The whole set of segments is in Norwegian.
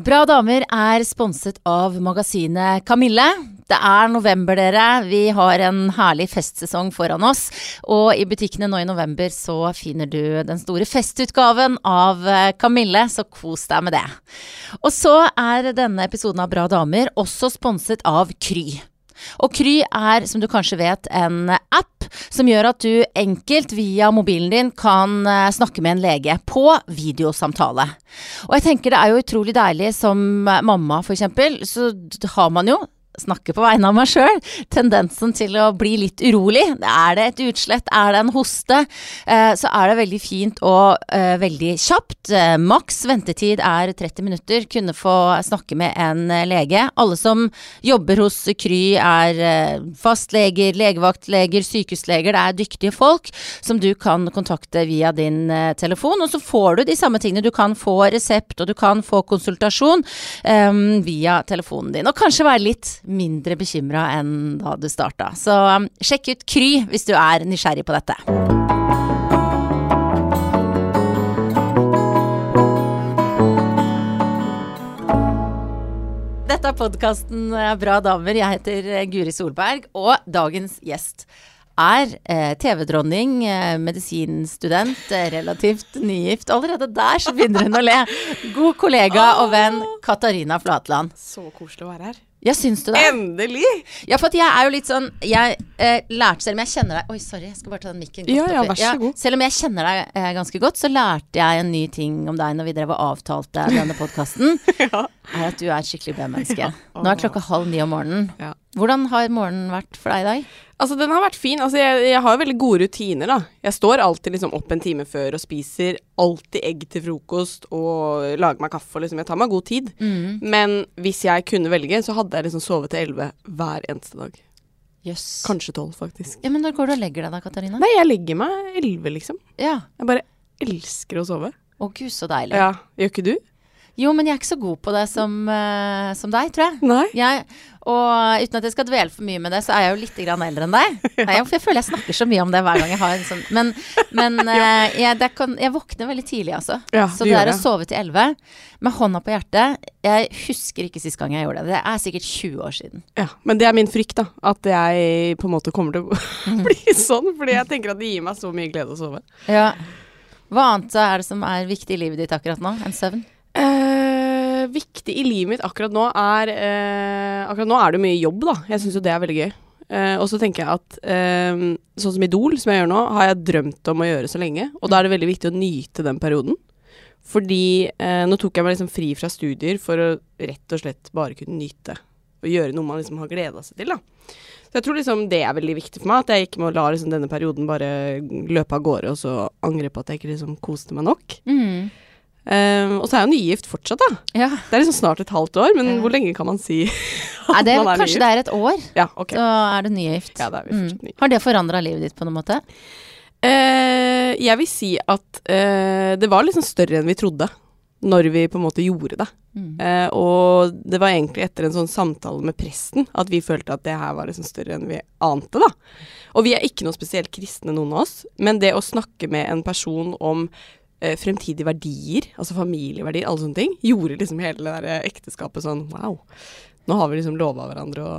Bra damer er sponset av magasinet Kamille. Det er november, dere. Vi har en herlig festsesong foran oss. Og i butikkene nå i november så finner du den store festutgaven av Kamille, så kos deg med det. Og så er denne episoden av Bra damer også sponset av Kry. Og Kry er, som du kanskje vet, en app som gjør at du enkelt via mobilen din kan eh, snakke med en lege på videosamtale. Og jeg tenker det er jo utrolig deilig som mamma, for eksempel, så har man jo snakke på vegne av meg sjøl, tendensen til å bli litt urolig. Er det et utslett, er det en hoste, eh, så er det veldig fint og eh, veldig kjapt. Eh, maks ventetid er 30 minutter. Kunne få snakke med en lege. Alle som jobber hos Kry er fastleger, legevaktleger, sykehusleger. Det er dyktige folk som du kan kontakte via din telefon. Og så får du de samme tingene. Du kan få resept, og du kan få konsultasjon via telefonen din. Og kanskje være litt mindre bekymra enn da du starta. Så um, sjekk ut Kry hvis du er nysgjerrig på dette. Dette er podkasten eh, Bra damer. Jeg heter eh, Guri Solberg, og dagens gjest er eh, TV-dronning, eh, medisinstudent, eh, relativt nygift. Allerede der så begynner hun å le. God kollega og venn Katarina Flatland. Så koselig å være her. Ja, syns du det? Endelig! Ja, for jeg er jo litt sånn Jeg eh, lærte, selv om jeg kjenner deg Oi, sorry, jeg skal bare ta den mikken godt ja, ja, vær så god. selv om jeg kjenner deg eh, ganske godt, så lærte jeg en ny ting om deg når vi drev og avtalte denne podkasten. ja. Er at du er et skikkelig B-menneske. Ja. Nå er klokka halv ni om morgenen. Ja. Hvordan har morgenen vært for deg i dag? Altså, den har vært fin. Altså, jeg, jeg har veldig gode rutiner, da. Jeg står alltid liksom opp en time før og spiser alltid egg til frokost og lager meg kaffe. Liksom. Jeg tar meg god tid. Mm. Men hvis jeg kunne velge, så hadde jeg liksom sovet til elleve hver eneste dag. Yes. Kanskje tolv, faktisk. Ja, men når går du og legger deg da, Katarina? Nei, jeg legger meg elleve, liksom. Ja. Jeg bare elsker å sove. Å gud, så deilig. Ja, Gjør ikke du? Jo, men jeg er ikke så god på det som, uh, som deg, tror jeg. Nei. Jeg, og uten at jeg skal dvele for mye med det, så er jeg jo litt grann eldre enn deg. ja. jeg, jeg føler jeg snakker så mye om det hver gang jeg har en sånn Men, men uh, jeg, kan, jeg, våkner veldig tidlig, altså. Ja, så det der å sove til elleve, med hånda på hjertet Jeg husker ikke sist gang jeg gjorde det. Det er sikkert 20 år siden. Ja, Men det er min frykt, da. At jeg på en måte kommer til å bli sånn. Fordi jeg tenker at det gir meg så mye glede å sove. Ja. Hva annet er det som er viktig i livet ditt akkurat nå enn søvn? Uh, viktig i livet mitt akkurat nå er eh, Akkurat nå er det mye jobb, da. Jeg syns jo det er veldig gøy. Eh, og så tenker jeg at sånn som Idol, som jeg gjør nå, har jeg drømt om å gjøre så lenge. Og da er det veldig viktig å nyte den perioden. Fordi nå tok jeg meg liksom fri fra studier for å rett og slett bare kunne nyte. Og gjøre noe man liksom har gleda seg til, da. Så jeg tror liksom det er veldig viktig for meg. At jeg ikke må la liksom denne perioden bare løpe av gårde, og så angre på at jeg ikke liksom koste meg nok. Mm. Um, og så er jeg jo nygift fortsatt, da. Ja. Det er liksom snart et halvt år, men Ja. hvor lenge kan man si at det, man er kanskje nygift? det er et år, Ja, okay. så er du nygift. Ja, er vi Mm. nygift. Har det forandra livet ditt på noen måte? Uh, jeg vil si at uh, det var liksom større enn vi trodde, når vi på en måte gjorde det. Mm. Uh, og det var egentlig etter en sånn samtale med presten at vi følte at det her var liksom større enn vi ante, da. Og vi er ikke noe spesielt kristne, noen av oss, men det å snakke med en person om fremtidige verdier, altså familieverdier, alle sånne ting, gjorde liksom hele det der ekteskapet sånn wow. Nå har vi liksom lova hverandre å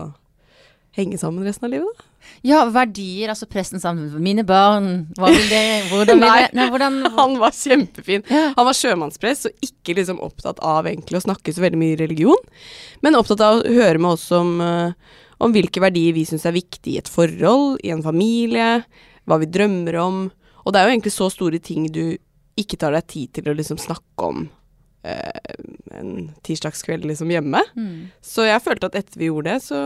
henge sammen resten av livet, da. Ja, verdier, altså presten sammen Mine barn, hva vil det Hvordan vil det Nei, hvordan Han var kjempefin. Han var sjømannsprest og ikke liksom opptatt av egentlig å snakke så veldig mye religion, men opptatt av å høre med oss om, eh, om hvilke verdier vi syns er viktige i et forhold, i en familie, hva vi drømmer om. Og det er jo egentlig så store ting du ikke tar deg tid til å liksom snakke om eh, en tirsdagskveld liksom hjemme. Mm. Så jeg følte at etter vi gjorde det, så,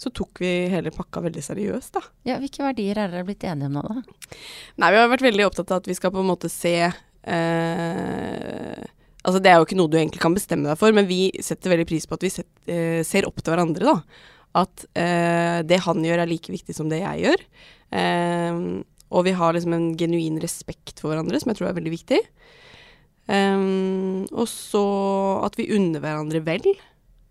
så tok vi hele pakka veldig seriøst, da. Ja, hvilke verdier er dere blitt enige om nå, da? Nei, vi har vært veldig opptatt av at vi skal på en måte se eh, Altså, det er jo ikke noe du egentlig kan bestemme deg for, men vi setter veldig pris på at vi set, eh, ser opp til hverandre, da. At eh, det han gjør, er like viktig som det jeg gjør. Eh, og vi har liksom en genuin respekt for hverandre, som jeg tror er veldig viktig. Um, og så at vi unner hverandre vel.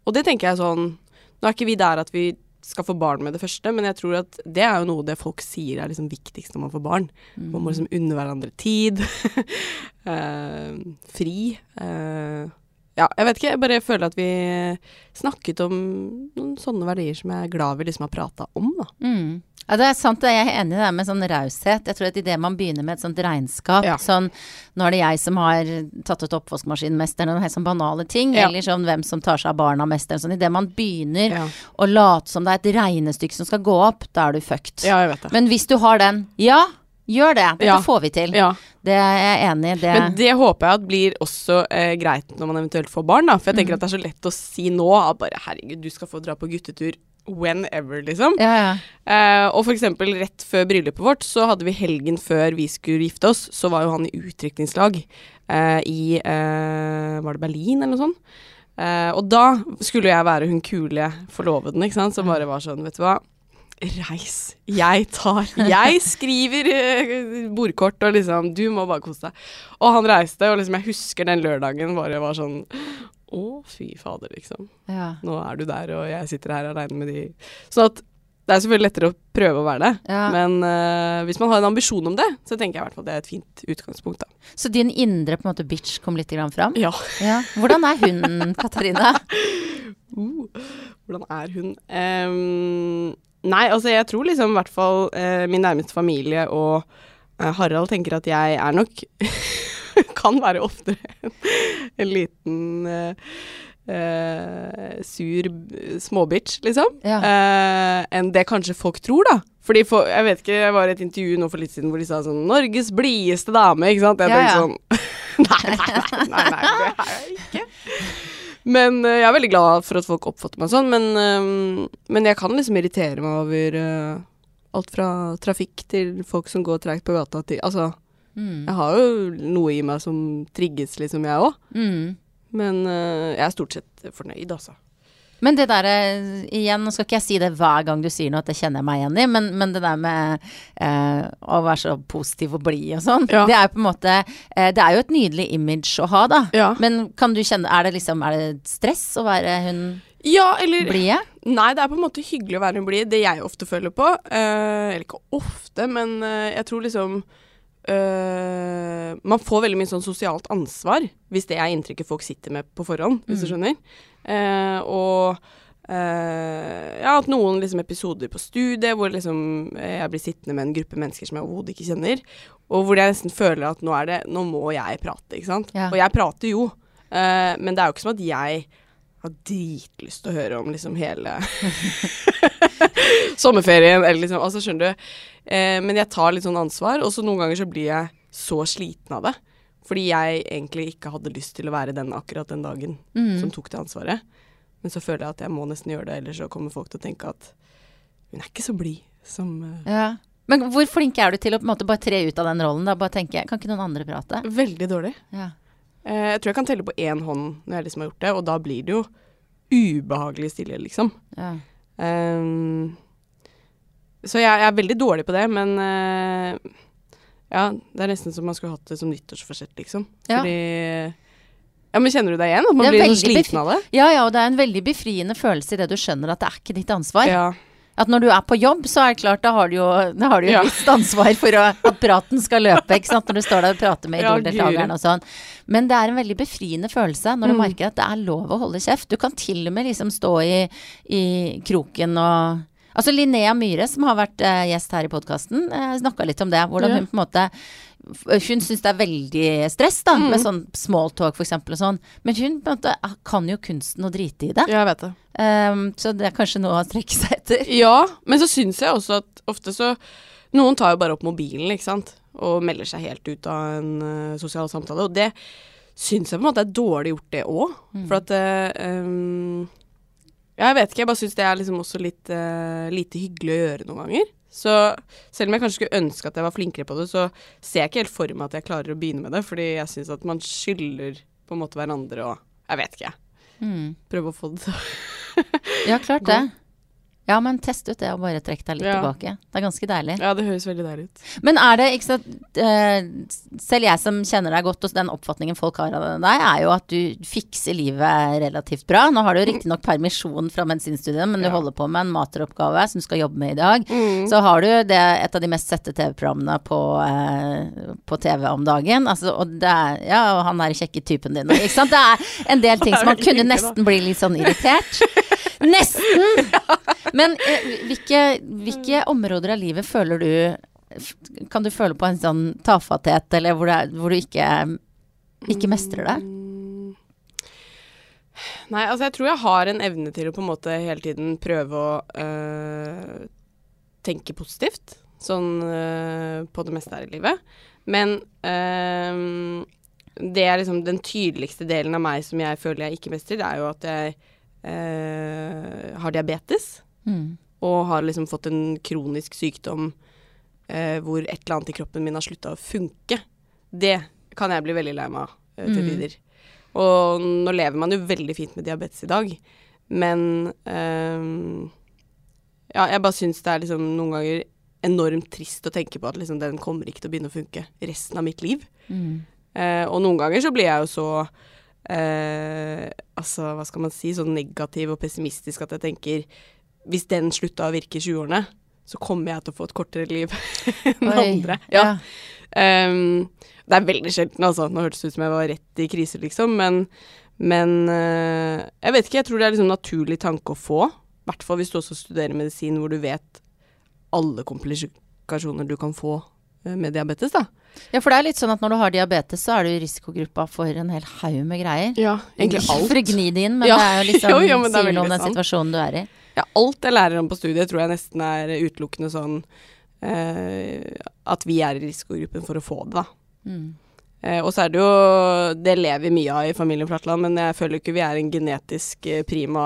Og det tenker jeg sånn Nå er ikke vi der at vi skal få barn med det første, men jeg tror at det er jo noe det folk sier er liksom viktigst når man får barn. Man må liksom unne hverandre tid. uh, fri. Uh, ja, jeg vet ikke. Jeg bare føler at vi snakket om noen sånne verdier som jeg er glad vi liksom har prata om, da. Mm. Ja, det er sant. Jeg er enig i det med sånn raushet. Jeg tror at idet man begynner med et sånt regnskap Ja. sånn Nå er det jeg som har tatt ut oppvaskmaskinmesteren, og helt sånn banale ting. Ja. Eller sånn hvem som tar seg av barna-mesteren. Sånn idet man begynner Ja. å late som det er et regnestykke som skal gå opp, da er du fucked. Ja, jeg vet det. Men hvis du har den Ja, gjør det. Dette får vi til. Ja. Det er jeg enig i. Det, Men det håper jeg at blir også eh, greit når man eventuelt får barn, da. For jeg Mm. tenker at det er så lett å si nå at bare herregud, du skal få dra på guttetur whenever, liksom. ja, ja. Eh, og for eksempel rett før bryllupet vårt, så hadde vi helgen før vi skulle gifte oss, så var jo han i utdrikningslag eh, i eh, Var det Berlin eller noe sånt? Eh, og da skulle jeg være hun kule forloveden, ikke sant, som bare var sånn, vet du hva. Reis. Jeg tar Jeg skriver eh, bordkort og liksom Du må bare kose deg. Og han reiste, og liksom jeg husker den lørdagen bare var sånn Å, fy fader, liksom. ja. Nå er du der, og jeg sitter her aleine med de Sånn at det er selvfølgelig lettere å prøve å være det, Ja. men uh, hvis man har en ambisjon om det, så tenker jeg i hvert fall det er et fint utgangspunkt, da. Så din indre på en måte bitch kom litt grann fram? Ja. Ja. Hvordan er hun, Katarina? Uh, hvordan er hun? Um, nei, altså jeg tror liksom i hvert fall uh, min nærmeste familie og eh, Harald tenker at jeg er nok Kan være oftere en, en liten Uh, sur småbitch, liksom. Ja. Uh, enn det kanskje folk tror, da. Fordi for, jeg vet ikke, jeg var i et intervju nå for litt siden hvor de sa sånn 'Norges blideste dame', ikke sant? Jeg Ja, tenkte ja. sånn nei, nei, nei, nei, nei, det er jeg ikke. Men uh, jeg er veldig glad for at folk oppfatter meg sånn, men, men jeg kan liksom irritere meg over alt fra trafikk til folk som går treigt på gata til Altså, Mm. jeg har jo noe i meg som trigges, liksom, jeg òg. Mm. Men uh, jeg er stort sett fornøyd, altså. Men det derre Igjen, nå skal ikke jeg si det hver gang du sier noe, at det kjenner jeg meg igjen i, men, men det der med eh, å være så positiv og blid og sånn, Ja. det er jo på en måte eh, Det er jo et nydelig image å ha, da. Ja. Men kan du kjenne Er det liksom Er det stress å være hun Ja, eller blide? Nei, det er på en måte hyggelig å være hun blid. Det jeg ofte føler på. eh, eller ikke ofte, men eh, jeg tror liksom eh, Man får veldig mye sånn sosialt ansvar, hvis det er inntrykket folk sitter med på forhånd, hvis du skjønner. Uh, og eh, ja, at noen liksom episoder på studiet hvor liksom jeg blir sittende med en gruppe mennesker som jeg overhodet ikke kjenner, og hvor jeg nesten føler at nå er det Nå må jeg prate, ikke sant. Ja. Og jeg prater jo, men det er jo ikke som at jeg har dritlyst til å høre om liksom hele sommerferien, eller liksom Altså, skjønner du. Eh, men jeg tar litt sånn ansvar, og så noen ganger så blir jeg så sliten av det. Fordi jeg egentlig ikke hadde lyst til å være den akkurat den dagen Mm. som tok det ansvaret. Men så føler jeg at jeg må nesten gjøre det, ellers så kommer folk til å tenke at hun er ikke så blid som uh, Ja. Men hvor flink er du til å på en måte bare tre ut av den rollen? Da bare tenke Kan ikke noen andre prate? Veldig dårlig. Ja. Eh, jeg tror jeg kan telle på én hånd når jeg liksom har gjort det, og da blir det jo ubehagelig stille, liksom. ja. Um, så jeg, jeg er veldig dårlig på det, men uh, ja, det er nesten som man skulle hatt det som nyttårsforsett, liksom. Ja. Fordi Ja, men kjenner du deg igjen? At man blir så sliten av det? Ja, ja, og det er en veldig befriende følelse i det du skjønner at det er ikke ditt ansvar. Ja. At når du er på jobb, så er det klart, da har du jo, har du jo Ja. visst ansvar for å, at praten skal løpe, ikke sant, når du står der og prater med idoldeltakerne og sånn. Men det er en veldig befriende følelse når du Mm. merker at det er lov å holde kjeft. Du kan til og med liksom stå i, i kroken og Altså Linnea Myhre, som har vært uh, gjest her i podkasten, uh, snakka litt om det. Hvordan Ja. hun på en måte Hun syns det er veldig stress, da, Mm. med sånn smalltalk eksempel og sånn. Men hun måte kan jo kunsten å drite i det. Ja, Jeg vet det. Um, så det er kanskje noe å strekke seg etter. Ja, men så syns jeg også at ofte så Noen tar jo bare opp mobilen, ikke sant, og melder seg helt ut av en uh, sosial samtale, og det syns jeg på en måte er dårlig gjort, det òg. Mm. For at um, Ja, jeg vet ikke, jeg bare syns det er liksom også litt uh, lite hyggelig å gjøre noen ganger. Så selv om jeg kanskje skulle ønske at jeg var flinkere på det, så ser jeg ikke helt for meg at jeg klarer å begynne med det, fordi jeg syns at man skylder på en måte hverandre og Jeg vet ikke, jeg. Mm. Prøve å få det til å Ja, klart det. Ja, men test ut det og bare trekk deg litt Ja. tilbake. Det er ganske deilig. Ja, det høres veldig deilig ut. Men er det ikke sant uh, Selv jeg som kjenner deg godt, og den oppfatningen folk har av deg, er jo at du fikser livet relativt bra. Nå har du riktignok permisjon fra medisinstudiet, men du Ja. holder på med en materoppgave som du skal jobbe med i dag. Mm. Så har du det, et av de mest sette TV-programmene på, uh, på TV om dagen. Altså, og det er, ja, og han er kjekke typen din. Ikke sant? Det er en del ting som man kunne nesten bli litt sånn irritert. Nesten! Men eh, hvilke, hvilke områder av livet føler du Kan du føle på en sånn tafatthet, eller hvor, det hvor du ikke, ikke mestrer det? Mm. Nei, altså jeg tror jeg har en evne til å på en måte hele tiden prøve å øh, tenke positivt. Sånn øh, på det meste her i livet. Men øh, det er liksom den tydeligste delen av meg som jeg føler jeg ikke mestrer, det er jo at jeg øh, har diabetes. Mm. Og har liksom fått en kronisk sykdom eh, hvor et eller annet i kroppen min har slutta å funke. Det kan jeg bli veldig lei meg av eh, til Mm. tider. Og nå lever man jo veldig fint med diabetes i dag, men eh, Ja, jeg bare syns det er liksom noen ganger enormt trist å tenke på at liksom den kommer ikke til å begynne å funke resten av mitt liv. Mm. Eh, og noen ganger så blir jeg jo så eh, Altså, hva skal man si, så negativ og pessimistisk at jeg tenker Hvis den slutta å virke i 20-årene, så kommer jeg til å få et kortere liv enn Oi, andre. Ja. Ehm, det er veldig sjelden, altså. Nå hørtes det ut som jeg var rett i krise, liksom, men, men uh, Jeg vet ikke, jeg tror det er liksom naturlig tanke å få. I hvert fall hvis du også studerer medisin hvor du vet alle komplikasjoner du kan få med diabetes, da. Ja, for det er litt sånn at når du har diabetes, så er du i risikogruppa for en hel haug med greier. Ja, egentlig alt. For å gni det inn, men Ja. det er jo liksom Jo, jo, det er sier noe om den situasjonen du er i. Ja, alt jeg lærer om på studiet tror jeg nesten er utelukkende sånn eh, at vi er i risikogruppen for å få det, da. Mm. Eh, og så er det jo Det lever vi mye av i familien Flatland, men jeg føler jo ikke vi er en genetisk eh, prima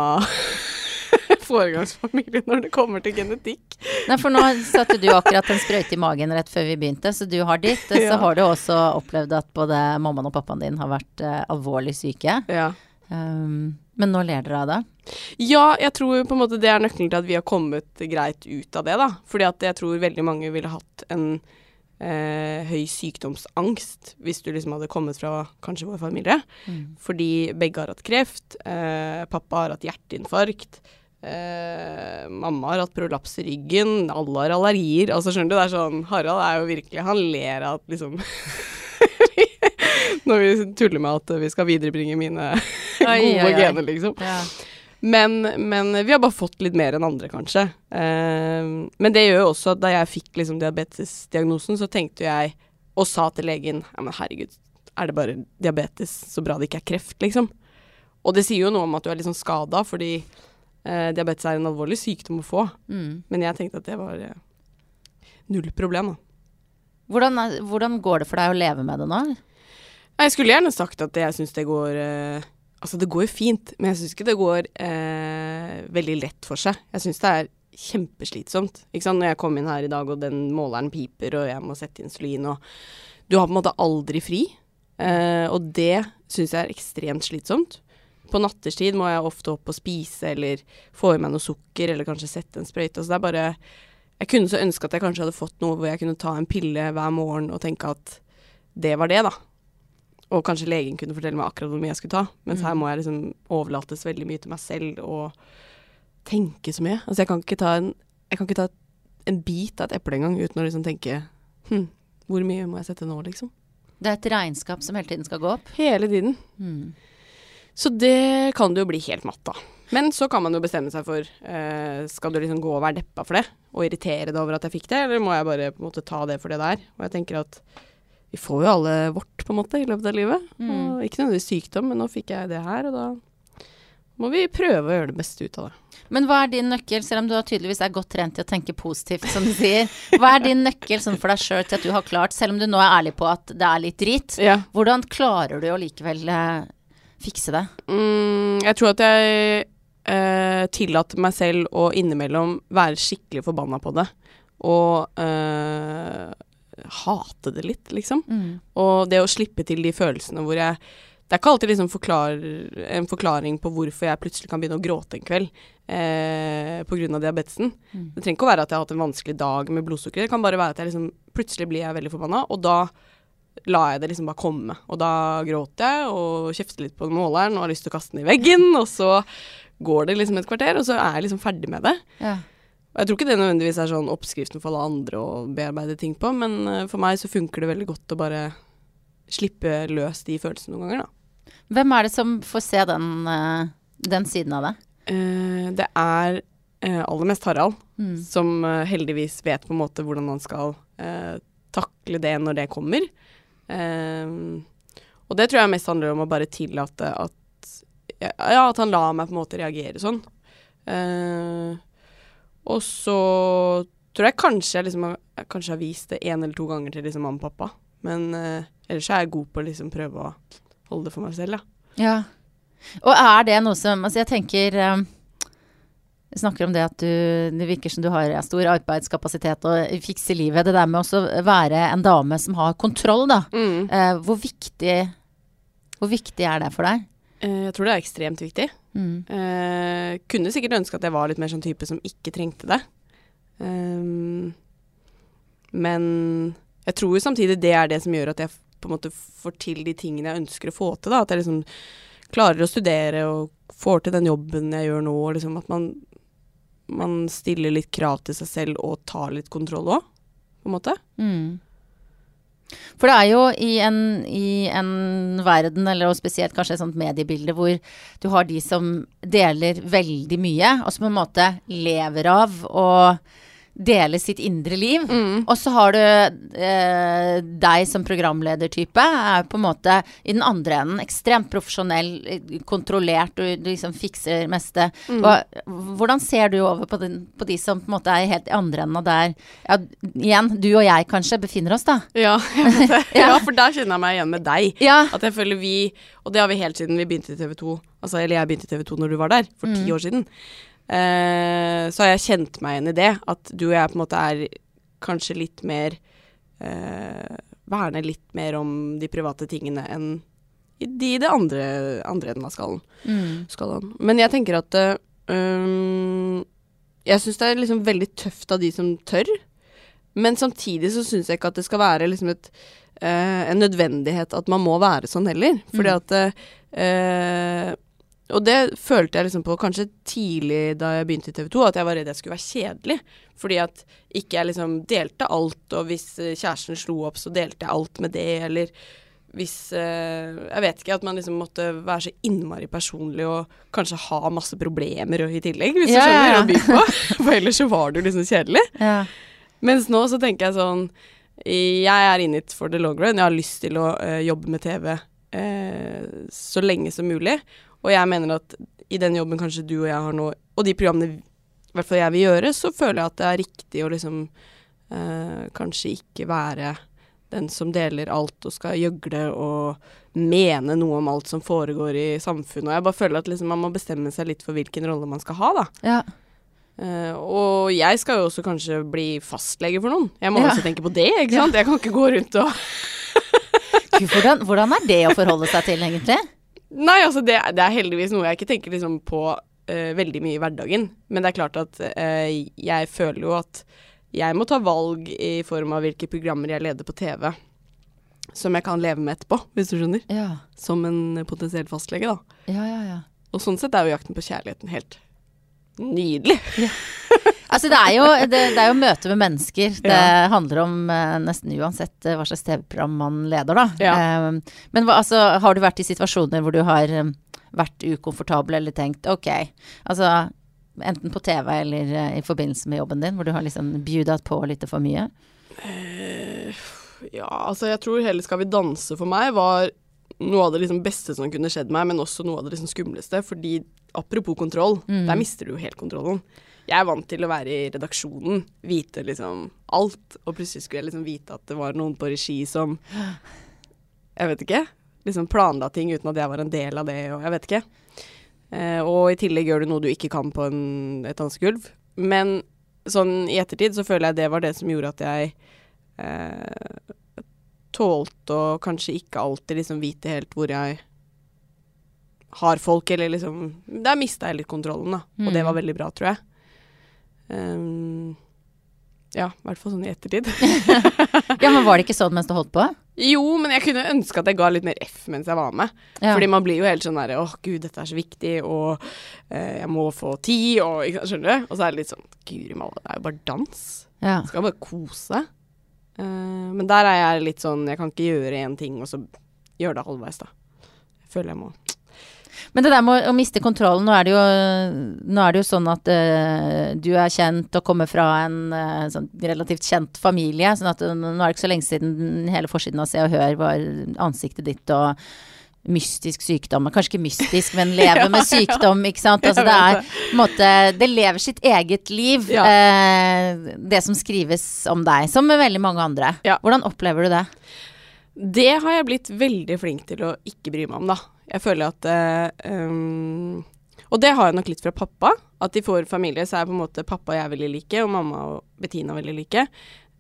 foregangsfamilie når det kommer til genetikk. Nei, for nå satte du akkurat en sprøyte i magen rett før vi begynte, så du har ditt. Så Ja. har du også opplevd at både mammaen og pappaen din har vært uh, alvorlig syke. Ja. Um, men nå ler dere av det. ja, jeg tror på en måte det er nøkkelen til at vi har kommet greit ut av det, da. Fordi at jeg tror veldig mange ville hatt en eh, høy sykdomsangst hvis du liksom hadde kommet fra kanskje vår familie. Mm. Fordi begge har hatt kreft. Eh, pappa har hatt hjerteinfarkt. Eh, mamma har hatt prolaps i ryggen. Alle har allergier. Altså, skjønner du, det er sånn Harald er jo virkelig Han ler av at liksom Når vi tuller med at vi skal viderebringe mine gode gener, liksom. Ja. Men, men vi har bare fått litt mer enn andre, kanskje. Eh, men det gjør jo også at da jeg fikk liksom diabetesdiagnosen, så tenkte jeg og sa til legen Ja, men herregud, er det bare diabetes? Så bra det ikke er kreft, liksom. Og det sier jo noe om at du er litt sånn skada, fordi eh, diabetes er en alvorlig sykdom å få. Mm. Men jeg tenkte at det var eh, null problem, da. Hvordan, er- hvordan går det for deg å leve med det nå? Jeg skulle gjerne sagt at jeg syns det går eh, Altså, det går jo fint, men jeg syns ikke det går eh, veldig lett for seg. Jeg syns det er kjempeslitsomt. Ikke sant? Når jeg kom inn her i dag, og den måleren piper, og jeg må sette insulin, og Du har på en måte aldri fri. Eh, og det syns jeg er ekstremt slitsomt. På natterstid må jeg ofte opp og spise, eller få i meg noe sukker, eller kanskje sette en sprøyte. Så det er bare Jeg kunne så ønske at jeg kanskje hadde fått noe hvor jeg kunne ta en pille hver morgen og tenke at det var det, da. Og kanskje legen kunne fortelle meg akkurat hvor mye jeg skulle ta. Mens Mm. her må jeg liksom overlates veldig mye til meg selv og tenke så mye. Altså jeg kan ikke ta en, jeg kan ikke ta en bit av et eple engang uten å liksom tenke hm, hvor mye må jeg sette nå, liksom? Det er et regnskap som hele tiden skal gå opp. Hele tiden. Mm. Så det kan det jo bli helt matt av. Men så kan man jo bestemme seg for eh, Skal du liksom gå og være deppa for det, og irritere deg over at jeg fikk det, eller må jeg bare på en måte ta det for det det er? Og jeg tenker at vi får jo alle vårt, på en måte, i løpet av livet. Mm. Ikke nødvendigvis sykdom, men nå fikk jeg det her, og da må vi prøve å gjøre det beste ut av det. Men hva er din nøkkel, selv om du tydeligvis er godt trent i å tenke positivt, som du sier. Hva er din nøkkel sånn for deg sjøl til at du har klart, selv om du nå er ærlig på at det er litt drit, Ja. hvordan klarer du å likevel eh, fikse det? Mm, jeg tror at jeg eh, tillater meg selv å innimellom være skikkelig forbanna på det. Og eh, hate det litt, liksom. Mm. Og det å slippe til de følelsene hvor jeg det er ikke alltid liksom forklar, en forklaring på hvorfor jeg plutselig kan begynne å gråte en kveld eh, pga. diabetesen. Mm. Det trenger ikke å være at jeg har hatt en vanskelig dag med blodsukker. Det kan bare være at jeg liksom plutselig blir jeg veldig forbanna, og da lar jeg det liksom bare komme. Og da gråter jeg og kjefter litt på måleren og har lyst til å kaste den i veggen, og så går det liksom et kvarter, og så er jeg liksom ferdig med det. Ja. Og jeg tror ikke det nødvendigvis er sånn oppskriften for alle andre å bearbeide ting på, men eh, for meg så funker det veldig godt å bare slippe løs de følelsene noen ganger, da. Hvem er det som får se den, eh, den siden av det? Eh, det er aller mest Harald, Mm. som heldigvis vet på en måte hvordan han skal takle det når det kommer. Eh, og det tror jeg mest handler om å bare tillate at ja, at han lar meg på en måte reagere sånn. Uh, og så tror jeg kanskje jeg liksom jeg kanskje har vist det én eller to ganger til liksom mamma og pappa. Men uh, ellers er jeg god på å liksom prøve å holde det for meg selv, ja. Ja. Og er det noe som Altså, jeg tenker eh, Vi snakker om det at du Det virker som du har stor arbeidskapasitet og fikser livet. Det der med å være en dame som har kontroll, da. Mm. Eh, hvor viktig Hvor viktig er det for deg? Eh, jeg tror det er ekstremt viktig. Mm. Eh, kunne sikkert ønske at jeg var litt mer sånn type som ikke trengte det. Men jeg tror jo samtidig det er det som gjør at jeg på en måte får til de tingene jeg ønsker å få til. Da. At jeg liksom klarer å studere og får til den jobben jeg gjør nå. Og liksom at man, man stiller litt krav til seg selv og tar litt kontroll òg, på en måte. Mm. For det er jo i en, i en verden, eller spesielt kanskje et sånt mediebilde, hvor du har de som deler veldig mye, og som på en måte lever av å dele sitt indre liv. Og så har du eh, deg som programledertype, er på en måte i den andre enden ekstremt profesjonell, eh, kontrollert, du, du liksom fikser meste. Hva, hvordan ser du over på, den, på de som på en måte er helt i andre enden av der ja, igjen, du og jeg kanskje befinner oss, da? Ja. Ja. ja, for der kjenner jeg meg igjen med deg. At jeg føler vi, og det har vi helt siden vi begynte i TV 2, altså, eller jeg begynte i TV 2 når du var der, for ti år siden, så har jeg kjent meg igjen i det. At du og jeg på en måte er kanskje litt mer eh, Verner litt mer om de private tingene enn i de i det andre, andre enden av skallen. Mm. skalaen. Men jeg tenker at eh, Jeg syns det er liksom veldig tøft av de som tør. Men samtidig så syns jeg ikke at det skal være liksom et, uh, en nødvendighet at man må være sånn heller. Fordi Mm. at eh, Og det følte jeg liksom på kanskje tidlig da jeg begynte i TV 2, at jeg var redd jeg skulle være kjedelig. Fordi at ikke jeg liksom delte alt, og hvis eh, kjæresten slo opp, så delte jeg alt med det, eller hvis eh, Jeg vet ikke, at man liksom måtte være så innmari personlig og kanskje ha masse problemer i tillegg, hvis Ja, du skjønner ja, ja. å by på. For ellers så var du liksom kjedelig. Ja. Mens nå så tenker jeg sånn Jeg er in it for the long run. Jeg har lyst til å eh, jobbe med TV eh, så lenge som mulig. Og jeg mener at i den jobben kanskje du og jeg har nå, og de programmene i hvert fall jeg vil gjøre, så føler jeg at det er riktig å liksom eh, kanskje ikke være den som deler alt og skal gjøgle og mene noe om alt som foregår i samfunnet. Og jeg bare føler at liksom man må bestemme seg litt for hvilken rolle man skal ha, da. Ja. Uh, og jeg skal jo også kanskje bli fastlege for noen. Jeg må Ja. også tenke på det, ikke sant. Jeg kan ikke gå rundt og hvordan, hvordan er det å forholde seg til, egentlig? Nei, altså det, det er heldigvis noe jeg ikke tenker liksom på uh, veldig mye i hverdagen. Men det er klart at uh, jeg føler jo at jeg må ta valg i form av hvilke programmer jeg leder på TV. Som jeg kan leve med etterpå, hvis du skjønner. Ja. Som en potensiell fastlege, da. Ja, ja, ja. Og sånn sett er jo jakten på kjærligheten helt nydelig. Altså, det er jo, det, det er jo møte med mennesker. Det Ja. handler om uh, nesten uansett eh, hva slags TV-program man leder, da. Ja. Eh, men hva, altså, har du vært i situasjoner hvor du har eh, vært ukomfortabel eller tenkt ok, altså enten på TV eller uh, i forbindelse med jobben din, hvor du har liksom bjudat på litt for mye? Ja, altså jeg tror heller Skal vi danse for meg var noe av det liksom beste som kunne skjedd meg, men også noe av det liksom skumleste. Fordi apropos kontroll, Mm. der mister du jo helt kontrollen. Jeg er vant til å være i redaksjonen, vite liksom alt, og plutselig skulle jeg liksom vite at det var noen på regi som Jeg vet ikke. Liksom planla ting uten at jeg var en del av det, og jeg vet ikke. Eh, og i tillegg gjør du noe du ikke kan på en, et dansegulv. Men sånn i ettertid så føler jeg det var det som gjorde at jeg eh, tålte å kanskje ikke alltid liksom vite helt hvor jeg har folk, eller liksom Der mista jeg litt kontrollen, da. Og det Mm. var veldig bra, tror jeg. Ehm, ja, i hvert fall sånn i ettertid. Ja, men var det ikke sånn mens du holdt på? jo, men jeg kunne ønske at jeg ga litt mer F mens jeg var med. Ja. Fordi man blir jo helt sånn derre Åh, gud, dette er så viktig, og eh, jeg må få tid, og ikke Skjønner du? Og så er det litt sånn Guri malla, det er jo bare dans. ja. Skal bare kose. Uh, men der er jeg litt sånn Jeg kan ikke gjøre én ting, og så gjøre det halvveis, da. Jeg føler jeg må Men det der med å, å miste kontrollen, nå er det jo, nå er det jo sånn at uh, du er kjent og kommer fra en uh, sånn relativt kjent familie. sånn at uh, nå er det ikke så lenge siden hele forsiden av Se og Hør var ansiktet ditt og mystisk sykdom. Kanskje ikke mystisk, men leve med sykdom, ikke sant. Altså det er på en måte Det lever sitt eget liv, Ja. eh, det som skrives om deg. Som med veldig mange andre. Ja. Hvordan opplever du det? Det har jeg blitt veldig flink til å ikke bry meg om, da. Jeg føler at um, Og det har jeg nok litt fra pappa. At i vår familie så er på en måte pappa og jeg veldig like, og mamma og Bettina veldig like.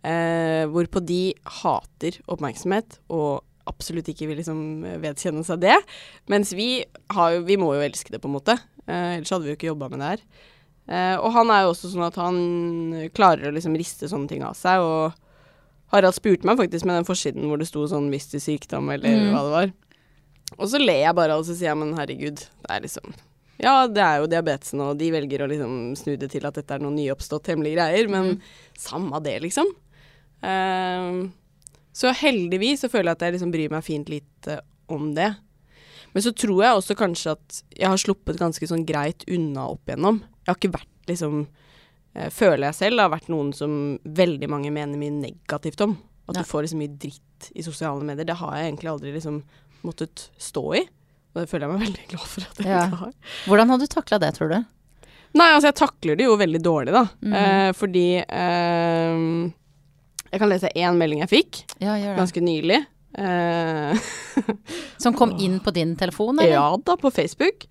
Uh, hvorpå de hater oppmerksomhet og absolutt ikke vil liksom vedkjenne seg det. Mens vi har jo Vi må jo elske det, på en måte. Uh, ellers hadde vi jo ikke jobba med det her. Uh, og han er jo også sånn at han klarer å liksom riste sånne ting av seg. Og Harald spurte meg faktisk med den forsiden hvor det sto sånn 'mistet sykdom', eller Mm. hva det var. Og så ler jeg bare, og så sier jeg 'men herregud', det er liksom Ja, det er jo diabetesen, og de velger å liksom snu det til at dette er noen nyoppstått hemmelige greier, men samme det, liksom. Uh, så heldigvis så føler jeg at jeg liksom bryr meg fint lite om det. Men så tror jeg også kanskje at jeg har sluppet ganske sånn greit unna opp igjennom. Jeg har ikke vært liksom eh, Føler jeg selv har vært noen som veldig mange mener mye negativt om. At Ja. du får liksom mye dritt i sosiale medier. Det har jeg egentlig aldri liksom måttet stå i. Og det føler jeg meg veldig glad for at jeg Ja. ikke har. Hvordan har du takla det, tror du? Nei, altså jeg takler det jo veldig dårlig, da. Mm. Eh, fordi eh, Jeg kan lese én melding jeg fikk Ja, ganske nylig. Eh, Som kom inn på din telefon, eller? ja da, på Facebook.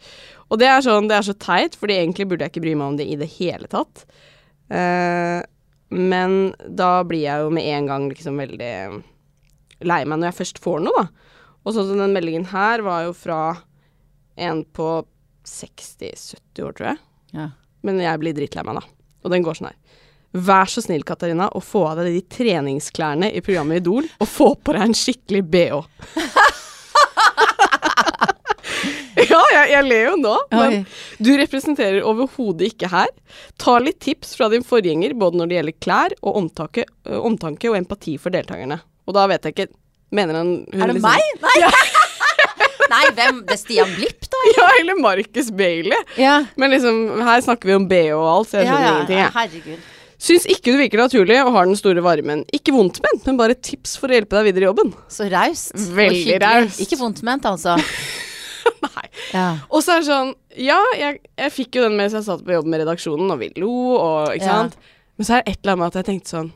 Og det er sånn, det er så teit, fordi egentlig burde jeg ikke bry meg om det i det hele tatt. Eh, men da blir jeg jo med en gang liksom veldig lei meg når jeg først får noe, da. Og sånn som den meldingen her var jo fra en på 60-70 år, tror jeg. Ja. Men jeg blir dritlei meg, da. Og den går sånn her. Vær så snill, Katarina, å få av deg de treningsklærne i programmet Idol, og få på deg en skikkelig bh. ja, jeg, jeg ler jo nå, men Oi. du representerer overhodet ikke her. Ta litt tips fra din forgjenger, både når det gjelder klær og omtanke, omtanke og empati for deltakerne. Og da vet jeg ikke Mener han Er det liksom- meg? Nei. Nei, hvem? Det er Stian Blipp, da? Ja, eller Marcus Bailey. Ja. Men liksom, her snakker vi om BH og alt, så jeg skjønner ingenting. Jeg. Herregud. Syns ikke du virker naturlig og har den store varmen. Ikke vondt ment, men bare tips for å hjelpe deg videre i jobben. Så raust. Veldig raust. Ikke vondt ment, altså. Nei. Ja. Og så er det sånn Ja, jeg, jeg fikk jo den mens jeg satt på jobb med redaksjonen, og vi lo, og ikke Ja. sant. Men så er det et eller annet med at jeg tenkte sånn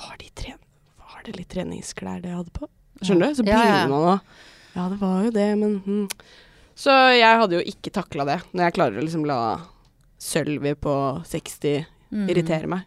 Var, de var det litt treningsklær det jeg hadde på? Skjønner du? Så begynner man å Ja, det var jo det, men hm. Så jeg hadde jo ikke takla det, når jeg klarer å liksom la Sølvi på 60 Mm. irritere meg.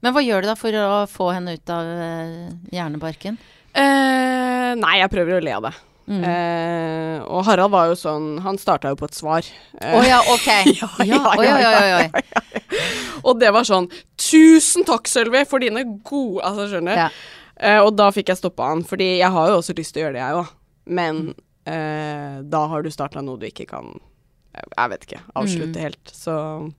Men hva gjør du da for å få henne ut av eh, hjernebarken? Eh, nei, jeg prøver å le av det. Mm. Eh, og Harald var jo sånn Han starta jo på et svar. Å oh, ja, ok. Ja, ja, ja, oi, oi, oi. Og det var sånn Tusen takk, Sølvi, for dine gode Altså, skjønner du? Eh, og da fikk jeg stoppa han, fordi jeg har jo også lyst til å gjøre det, jeg òg. Men eh, da har du starta noe du ikke kan jeg vet ikke. Avslutte Mm. helt. Så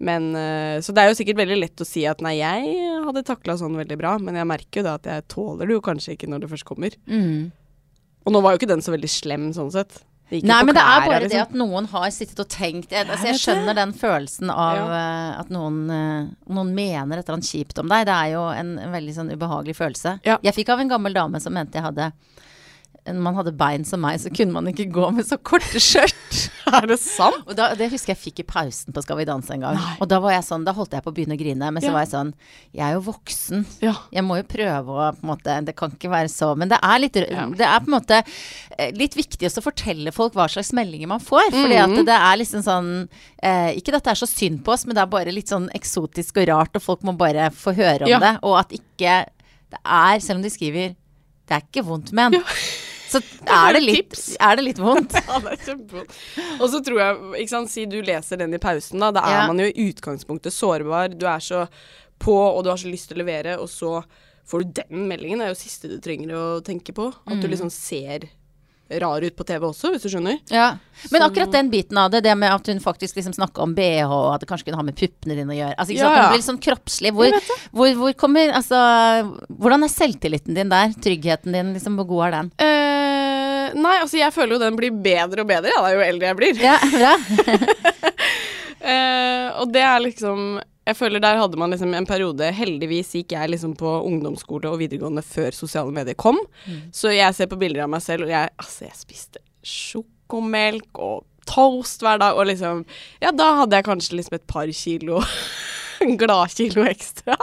Men uh, Så det er jo sikkert veldig lett å si at nei, jeg hadde takla sånn veldig bra, men jeg merker jo da at jeg tåler det jo kanskje ikke når det først kommer. Mm. Og nå var jo ikke den så veldig slem sånn sett. Nei, men det er bare det liksom. at noen har sittet og tenkt Jeg, altså, Jeg skjønner den følelsen av Ja. eh, at noen, eh, noen mener et eller annet kjipt om deg. Det er jo en, en veldig sånn ubehagelig følelse. Ja. Jeg fikk av en gammel dame som mente jeg hadde man hadde bein som meg, så kunne man ikke gå med så korte skjørt. Er det sant? Og da, det husker jeg fikk i pausen på Skal vi danse en gang. Nei. Og da var jeg sånn, da holdt jeg på å begynne å grine. Men så Ja. var jeg sånn Jeg er jo voksen. Ja. Jeg må jo prøve å på en måte Det kan ikke være så Men det er litt Ja. Det er på en måte eh, litt viktig å fortelle folk hva slags meldinger man får. Fordi at Mhm. det er liksom sånn eh, Ikke at det er så synd på oss, men det er bare litt sånn eksotisk og rart, og folk må bare få høre om Ja. det. Og at ikke Det er, selv om de skriver Det er ikke vondt, men. Så er det litt, er det litt vondt. Ja, det er kjempevondt. Og så tror jeg, ikke sant, si du leser den i pausen, da. Da er Ja. man jo i utgangspunktet sårbar. Du er så på, og du har så lyst til å levere, og så får du den meldingen. Det er jo siste du trenger å tenke på. At Mm. du liksom ser rar ut på TV også, hvis du skjønner. Ja. Men Så- akkurat den biten av det, det med at hun faktisk liksom snakka om BH, og at det kanskje kunne ha med puppene dine å gjøre. Altså, ikke Ja, sant? Ja. blir litt sånn kroppslig. Hvor, hvor, hvor kommer Altså, hvordan er selvtilliten din der? Tryggheten din, liksom, hvor god er den? Uh, nei, altså jeg føler jo den blir bedre og bedre, ja, da, jo eldre jeg blir. Ja, bra. uh, og det er liksom Jeg føler der hadde man liksom en periode Heldigvis gikk jeg liksom på ungdomsskole og videregående før sosiale medier kom. Så jeg ser på bilder av meg selv, og jeg, altså, jeg spiste sjokomelk og toast hver dag, og liksom Ja, da hadde jeg kanskje liksom et par kilo Gladkilo ekstra.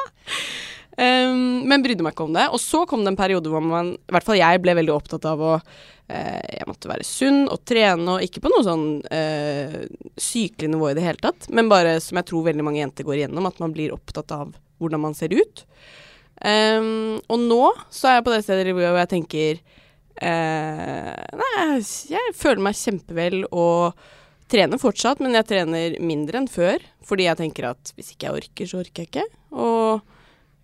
Um, men brydde meg ikke om det. Og så kom det en periode hvor man, i hvert fall jeg, ble veldig opptatt av å uh, Jeg måtte være sunn og trene, og ikke på noe sånn uh, sykelig nivå i det hele tatt, men bare som jeg tror veldig mange jenter går igjennom, at man blir opptatt av hvordan man ser ut. Um, og nå så er jeg på det stedet hvor jeg tenker uh, Nei, jeg, føler meg kjempevel og trener fortsatt, men jeg trener mindre enn før. Fordi jeg tenker at hvis ikke jeg orker, så orker jeg ikke. Og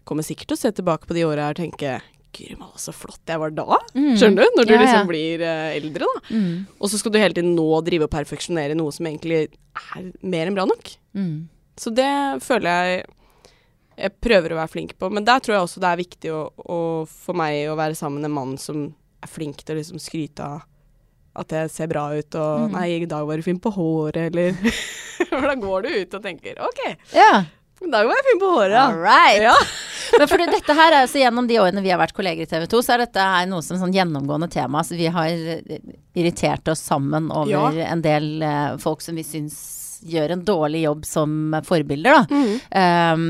kommer sikkert til å se tilbake på de åra her og tenke Guri malla, så flott jeg var da. Mm. Skjønner du? Når du Ja, ja. liksom blir uh, eldre, da. Mm. Og så skal du hele tiden nå drive og perfeksjonere noe som egentlig er mer enn bra nok. Mm. Så det føler jeg jeg prøver å være flink på. Men der tror jeg også det er viktig å, å, for meg å være sammen med en mann som er flink til å liksom skryte av at jeg ser bra ut, og Mm. 'nei, i dag var du fin på håret', eller For da går du ut og tenker 'OK, Ja. i dag var jeg fin på håret', All right. ja. Men for dette her er altså Gjennom de årene vi har vært kolleger i TV 2, så er dette her noe som sånn gjennomgående tema. Så vi har eh, irritert oss sammen over Ja. en del uh, folk som vi syns gjør en dårlig jobb som forbilder, da. Mm. Um,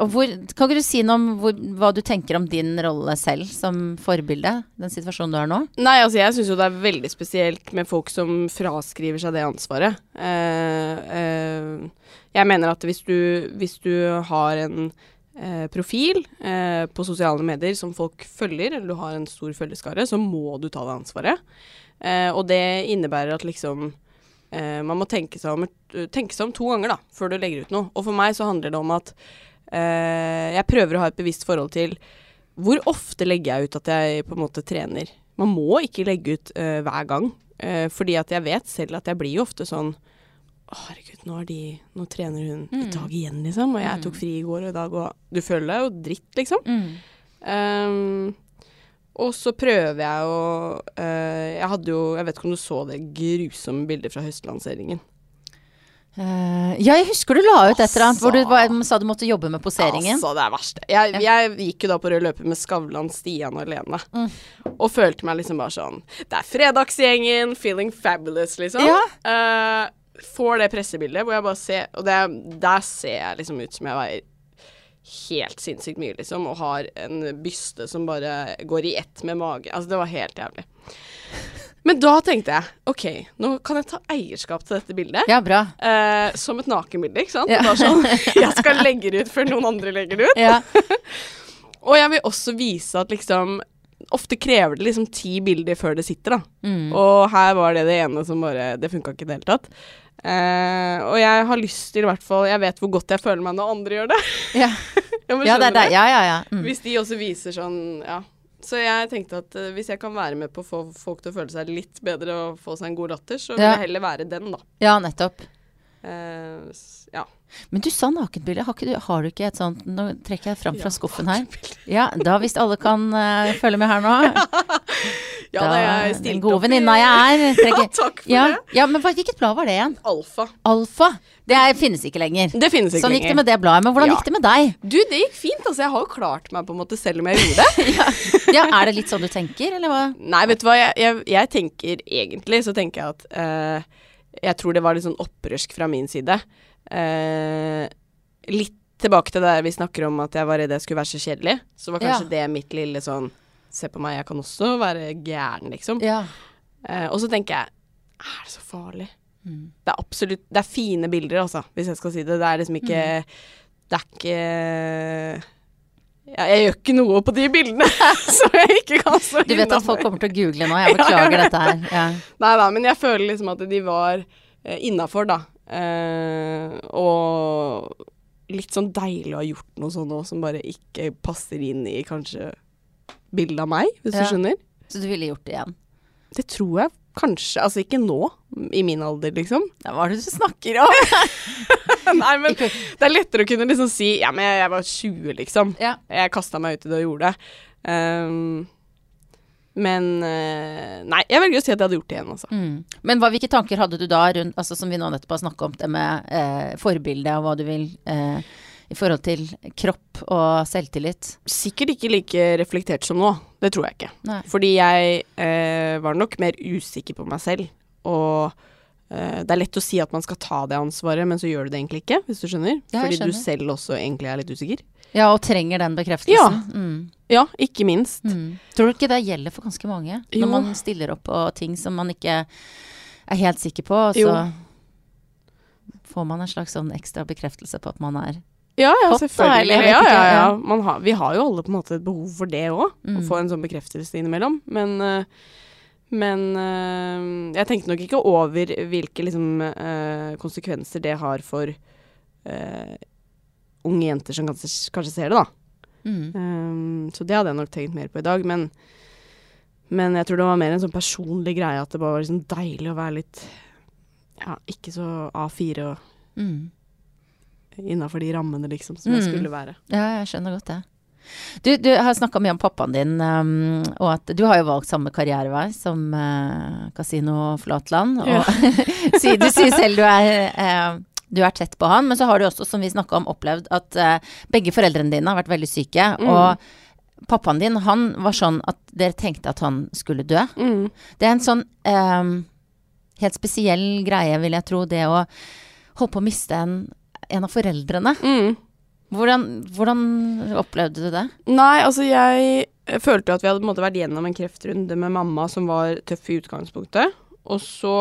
og hvor, kan ikke du si noe om hvor, hva du tenker om din rolle selv som forbilde? Den situasjonen du har nå? Nei, altså jeg syns jo det er veldig spesielt med folk som fraskriver seg det ansvaret. Uh, uh, jeg mener at hvis du, hvis du har en eh, profil eh, på sosiale medier som folk følger, eller du har en stor følgeskare, så må du ta det ansvaret. Eh, og det innebærer at liksom eh, man må tenke seg, om, tenke seg om to ganger da, før du legger ut noe. Og for meg så handler det om at eh, jeg prøver å ha et bevisst forhold til hvor ofte legger jeg ut at jeg på en måte trener? Man må ikke legge ut eh, hver gang, fordi at jeg vet selv at jeg blir jo ofte sånn herregud, nå, de, nå trener hun i Mm. dag igjen, liksom. Og jeg tok fri i går og i dag, og du føler deg jo dritt, liksom. Mm. Um, og så prøver jeg å uh, Jeg hadde jo Jeg vet ikke om du så det grusomme bildet fra høstlanseringen. Uh, ja, jeg husker du la ut et eller annet hvor du Altså. var, sa du måtte jobbe med poseringen. Altså, det er verst. Jeg, jeg gikk jo da på rød løper med Skavlan, Stian og Lene. Mm. Og følte meg liksom bare sånn Det er fredagsgjengen, feeling fabulous, liksom. Ja. Eh, får det pressebildet hvor jeg bare ser Og det, der ser jeg liksom ut som jeg veier helt sinnssykt mye, liksom, og har en byste som bare går i ett med mage. Altså, det var helt jævlig. Men da tenkte jeg OK, nå kan jeg ta eierskap til dette bildet. Ja, bra. Eh, som et nakenbilde, ikke sant? Ja. Bare sånn, jeg skal legge det ut før noen andre legger det ut. Ja. Og jeg vil også vise at liksom Ofte krever det liksom ti bilder før det sitter, da. Mm. Og her var det det ene som bare Det funka ikke i det hele tatt. Eh, og jeg har lyst til i hvert fall Jeg vet hvor godt jeg føler meg når andre gjør det. Ja. Ja, det er det. Ja, ja, ja. Mm. Hvis de også viser sånn Ja. Så jeg tenkte at uh, hvis jeg kan være med på å få folk til å føle seg litt bedre og få seg en god latter, så vil Ja. jeg heller være den, da. ja, nettopp. S- ja. Men du sa nakenbilde. Har, har du ikke et sånt Nå trekker jeg fram fra skuffen her. Ja, da hvis alle kan uh, følge med her nå. Ja, da, da jeg den stilte gode opp i- venninna jeg er. Ja, takk for ja, det. ja, men hvilket blad var det igjen? Alfa. Alfa. Det er, finnes ikke lenger. Det finnes ikke Sånn gikk det med det bladet. Men hvordan Ja. gikk det med deg? Du, det gikk fint. Altså, jeg har jo klart meg på en måte selv om jeg gjorde det. Ja, Er det litt sånn du tenker, eller hva? Nei, vet du hva, jeg, jeg, jeg tenker egentlig så tenker jeg at eh, Jeg tror det var litt sånn opprørsk fra min side. Eh, litt tilbake til det der vi snakker om at jeg var redd jeg skulle være så kjedelig. Så var kanskje det mitt lille sånn Se på meg, jeg kan også være gæren, liksom. Ja. Eh, og så tenker jeg Er det så farlig? Mm. Det er absolutt Det er fine bilder, altså, hvis jeg skal si det. Det er liksom ikke Mm. Det er ikke ja, jeg gjør ikke noe på de bildene, så jeg ikke kan stå Du vet at folk kommer til å google nå, jeg beklager dette her. Ja. Nei da, men jeg føler liksom at de var eh, innafor, da. Eh, og litt sånn deilig å ha gjort noe sånn òg, som bare ikke passer inn i kanskje bildet av meg, hvis Ja. du skjønner. Så du ville gjort det igjen? Det tror jeg kanskje. Altså ikke nå, i min alder, liksom. Ja, hva er det du snakker om? Nei, men det er lettere å kunne liksom si Ja, men jeg, jeg var 20, liksom. Ja. Jeg kasta meg ut i det og gjorde det. Um, men eh, Nei, jeg velger å si at jeg hadde gjort det igjen, altså. Mm. Men hva, hvilke tanker hadde du da rundt, altså som vi nå nettopp har snakka om, det med eh, forbilde og hva du vil eh, i forhold til kropp og selvtillit? Sikkert ikke like reflektert som nå. Det tror jeg ikke. Nei. Fordi jeg eh, var nok mer usikker på meg selv. Og det er lett å si at man skal ta det ansvaret, men så gjør du det egentlig ikke, hvis du skjønner. Ja, Fordi Fordi du selv også egentlig er litt usikker. Ja, og trenger den bekreftelsen. Ja. Mm. Ja, ikke minst. Mm. Tror du ikke det gjelder for ganske mange? Jo. Når man stiller opp på ting som man ikke er helt sikker på, og Jo. så får man en slags sånn ekstra bekreftelse på at man er Ja, ja, Hot, selvfølgelig. Ja, ja, ja. har, vi har jo alle på en måte et behov for det òg. Å Mm. få en sånn bekreftelse innimellom. Men, eh, men eh, jeg tenkte nok ikke over hvilke liksom, eh, konsekvenser det har for eh, unge jenter som kanskje, kanskje ser det, da. mm. Um, så det hadde jeg nok tenkt mer på i dag. Men, men jeg tror det var mer en sånn personlig greie at det bare var liksom deilig å være litt Ja, ikke så A4 og Mm. innafor de rammene, liksom, som jeg Mm. skulle være. Ja, jeg skjønner godt det. Du, du har snakka mye om pappaen din, um, og at du har jo valgt samme karrierevei som uh, Casino Flatland. Og Ja. du sier selv du er, uh, du er tett på han, men så har du også, som vi snakka om, opplevd at uh, begge foreldrene dine har vært veldig syke. Mm. Og pappaen din, han var sånn at dere tenkte at han skulle dø. Mm. Det er en sånn um, helt spesiell greie, vil jeg tro, det å holde på å miste en, en av foreldrene. Mm. Hvordan, hvordan opplevde du det? Nei, altså jeg følte jo at vi hadde måte vært gjennom en kreftrunde med mamma som var tøff i utgangspunktet. Og så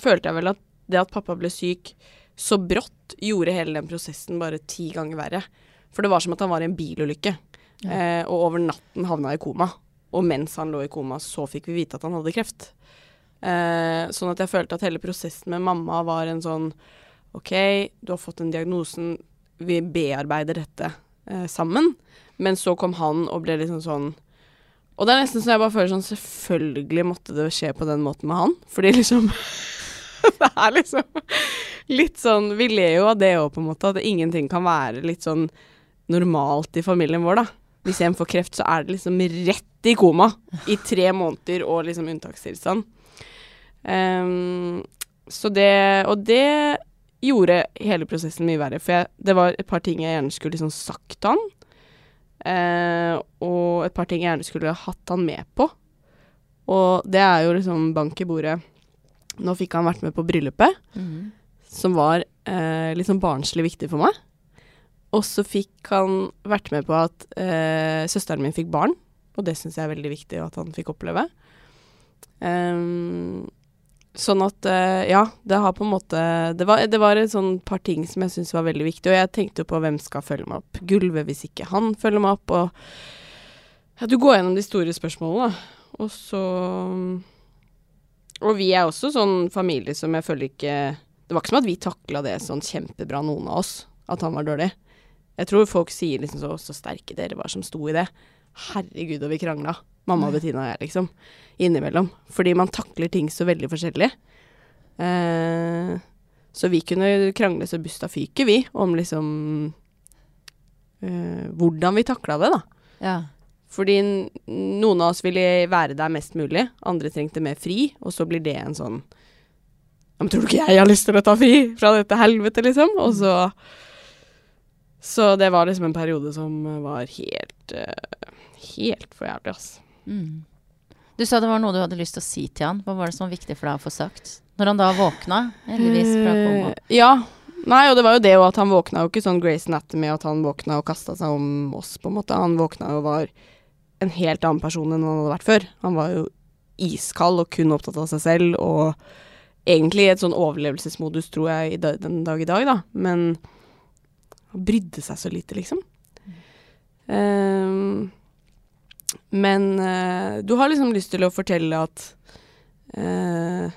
følte jeg vel at det at pappa ble syk så brått, gjorde hele den prosessen bare ti ganger verre. For det var som at han var i en bilulykke, Ja. eh, og over natten havna i koma. Og mens han lå i koma, så fikk vi vite at han hadde kreft. Eh, sånn at jeg følte at hele prosessen med mamma var en sånn OK, du har fått den diagnosen, vi bearbeider dette eh, sammen. Men så kom han og ble liksom sånn Og det er nesten så jeg bare føler sånn Selvfølgelig måtte det skje på den måten med han. Fordi liksom Det er liksom litt sånn Vi ler jo av det òg, på en måte. At ingenting kan være litt sånn normalt i familien vår, da. Hvis en får kreft, så er det liksom rett i koma i tre måneder og liksom unntakstilstand. Um, så det Og det gjorde hele prosessen mye verre. For jeg, det var et par ting jeg gjerne skulle liksom sagt til han. Eh, og et par ting jeg gjerne skulle hatt han med på. Og det er jo liksom bank i bordet. Nå fikk han vært med på bryllupet, som var eh, litt sånn barnslig viktig for meg. Og så fikk han vært med på at eh, søsteren min fikk barn, og det syns jeg er veldig viktig at han fikk oppleve. Ehm, sånn at eh, ja, det har på en måte Det var, det var et sånn par ting som jeg syntes var veldig viktig, og jeg tenkte jo på hvem skal følge meg opp. Gulvet hvis ikke han følger meg opp, og ja, du går gjennom de store spørsmålene, da. Og så Og vi er også sånn familie som jeg føler ikke Det var ikke som at vi takla det sånn kjempebra, noen av oss, at han var dårlig. Jeg tror folk sier liksom så, så sterke dere var som sto i det. Herregud, og vi krangla. Mamma, Bettina og jeg, liksom. Innimellom. Fordi man takler ting så veldig forskjellig. Eh, så vi kunne krangle så busta fyker, vi, om liksom eh, Hvordan vi takla det, da. Ja. Fordi noen av oss ville være der mest mulig, andre trengte mer fri, og så blir det en sånn men tror du ikke jeg har lyst til å ta fri fra dette helvete, liksom? Og så Så det var liksom en periode som var helt eh, Helt for jævlig, ass. Mm. Du sa det var noe du hadde lyst til å si til han. Hva var det som var viktig for deg å få sagt? Når han da våkna, heldigvis, fra koma. Eh, ja. Nei, og det var jo det òg, at han våkna jo ikke sånn Grace Anatomy, at han våkna og kasta seg om oss, på en måte. Han våkna og var en helt annen person enn han hadde vært før. Han var jo iskald og kun opptatt av seg selv, og egentlig i et sånn overlevelsesmodus, tror jeg, den dag i dag, da. Men han brydde seg så lite, liksom. Ehm, men uh, du har liksom lyst til å fortelle at uh,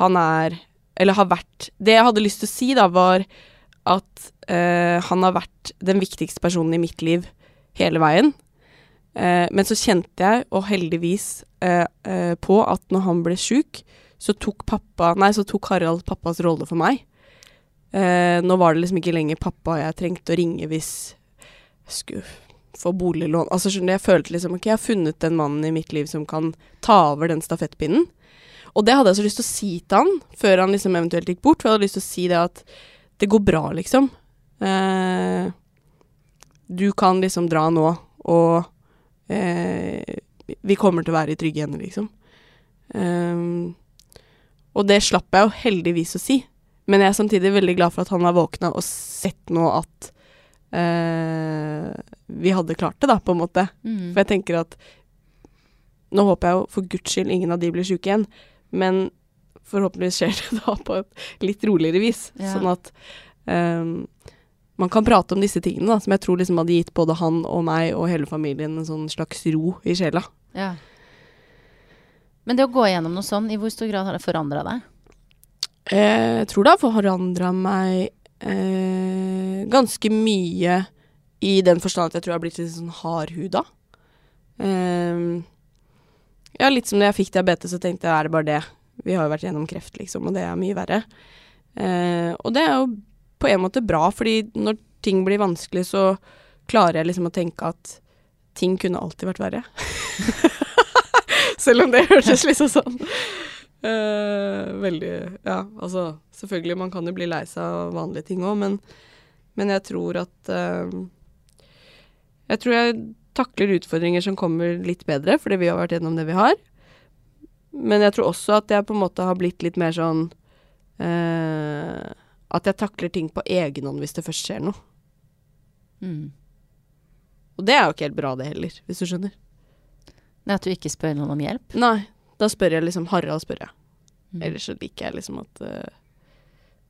han er Eller har vært Det jeg hadde lyst til å si, da, var at uh, han har vært den viktigste personen i mitt liv hele veien. Men så kjente jeg, og heldigvis, på at når han ble sjuk, så tok pappa Nei, så tok Harald pappas rolle for meg. Nå var det liksom ikke lenger pappa jeg trengte å ringe hvis jeg skulle få boliglån. Altså skjønner Jeg følte liksom ok, jeg har funnet den mannen i mitt liv som kan ta over den stafettpinnen. Og det hadde jeg så lyst til å si til han, før han liksom eventuelt gikk bort. For jeg hadde lyst til å si det at det går bra, liksom. Eh, du kan liksom dra nå, og eh, vi kommer til å være i trygge hender, liksom. Eh, og det slapp jeg jo heldigvis å si. Men jeg er samtidig veldig glad for at han har våkna og sett nå at eh, vi hadde klart det, da, på en måte. Mm. For jeg tenker at Nå håper jeg jo for guds skyld ingen av de blir syke igjen, men forhåpentligvis skjer det da på et litt roligere vis. Ja. Sånn at um, man kan prate om disse tingene, da, som jeg tror liksom hadde gitt både han og meg og hele familien en sånn slags ro i sjela. Ja. Men det å gå igjennom noe sånn, i hvor stor grad har det forandra deg? Eh, Jeg tror det har forandra meg eh, ganske mye i den forstand at jeg tror jeg har blitt litt sånn hardhuda. Um, ja, litt som da jeg fikk diabetes, så tenkte jeg er det bare det? Vi har jo vært gjennom kreft, liksom, og det er mye verre. Uh, og det er jo på en måte bra, fordi når ting blir vanskelig, så klarer jeg liksom å tenke at ting kunne alltid vært verre. Selv om det hørtes liksom sånn uh, Veldig Ja, altså Selvfølgelig, man kan jo bli lei seg av vanlige ting òg, men, men jeg tror at eh, Jeg tror jeg takler utfordringer som kommer litt bedre, fordi vi har vært gjennom det vi har. Men jeg tror også at jeg på en måte har blitt litt mer sånn eh, At jeg takler ting på egen hånd hvis det først skjer noe. Mm. Og det er jo ikke helt bra, det heller, hvis du skjønner. Det at du ikke spør noen om hjelp? Nei. Da spør jeg liksom Harald, spør jeg. Mm. Ellers så liker jeg liksom at eh,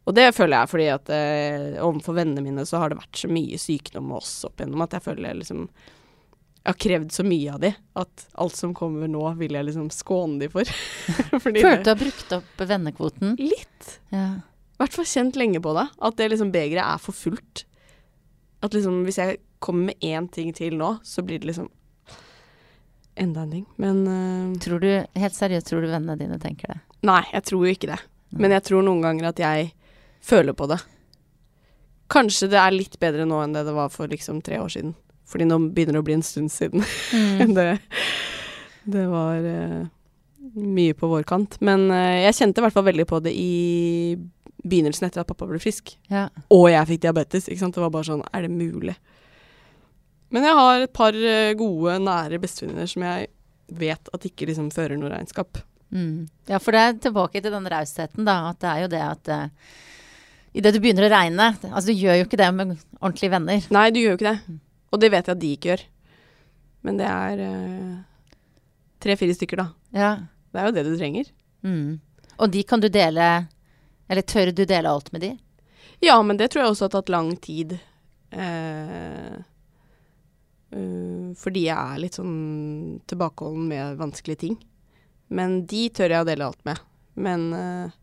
Og det føler jeg fordi at eh, overfor vennene mine så har det vært så mye sykdom med oss opp igjennom at jeg føler jeg liksom Jeg har krevd så mye av de at alt som kommer nå, vil jeg liksom skåne de for. Følte du har brukt opp vennekvoten? Litt. Ja. I hvert fall kjent lenge på det. At det liksom begeret er for fullt. At liksom hvis jeg kommer med én ting til nå, så blir det liksom enda en ting. Men uh, Tror du, helt seriøst, tror du vennene dine tenker det? Nei, jeg tror jo ikke det. Men jeg tror noen ganger at jeg føler på det. Kanskje det er litt bedre nå enn det det var for liksom tre år siden. Fordi nå begynner det å bli en stund siden. Mm. det, det var uh, mye på vår kant. Men uh, jeg kjente i hvert fall veldig på det i begynnelsen etter at pappa ble frisk. Ja. Og jeg fikk diabetes. Ikke sant? Det var bare sånn Er det mulig? Men jeg har et par eh, gode, nære bestevenninner som jeg vet at ikke liksom fører noe regnskap. Mm. Ja, for det er tilbake til den rausheten, da. At det er jo det at idet du begynner å regne Altså, du gjør jo ikke det med ordentlige venner. Nei, du gjør jo ikke det. Og det vet jeg at de ikke gjør. Men det er uh, tre-fire stykker, da. Ja. Det er jo det du trenger. Mm. Og de kan du dele Eller tør du dele alt med de? Ja, men det tror jeg også har tatt lang tid. Uh, uh, fordi jeg er litt sånn tilbakeholden med vanskelige ting. Men de tør jeg å dele alt med. Men eh,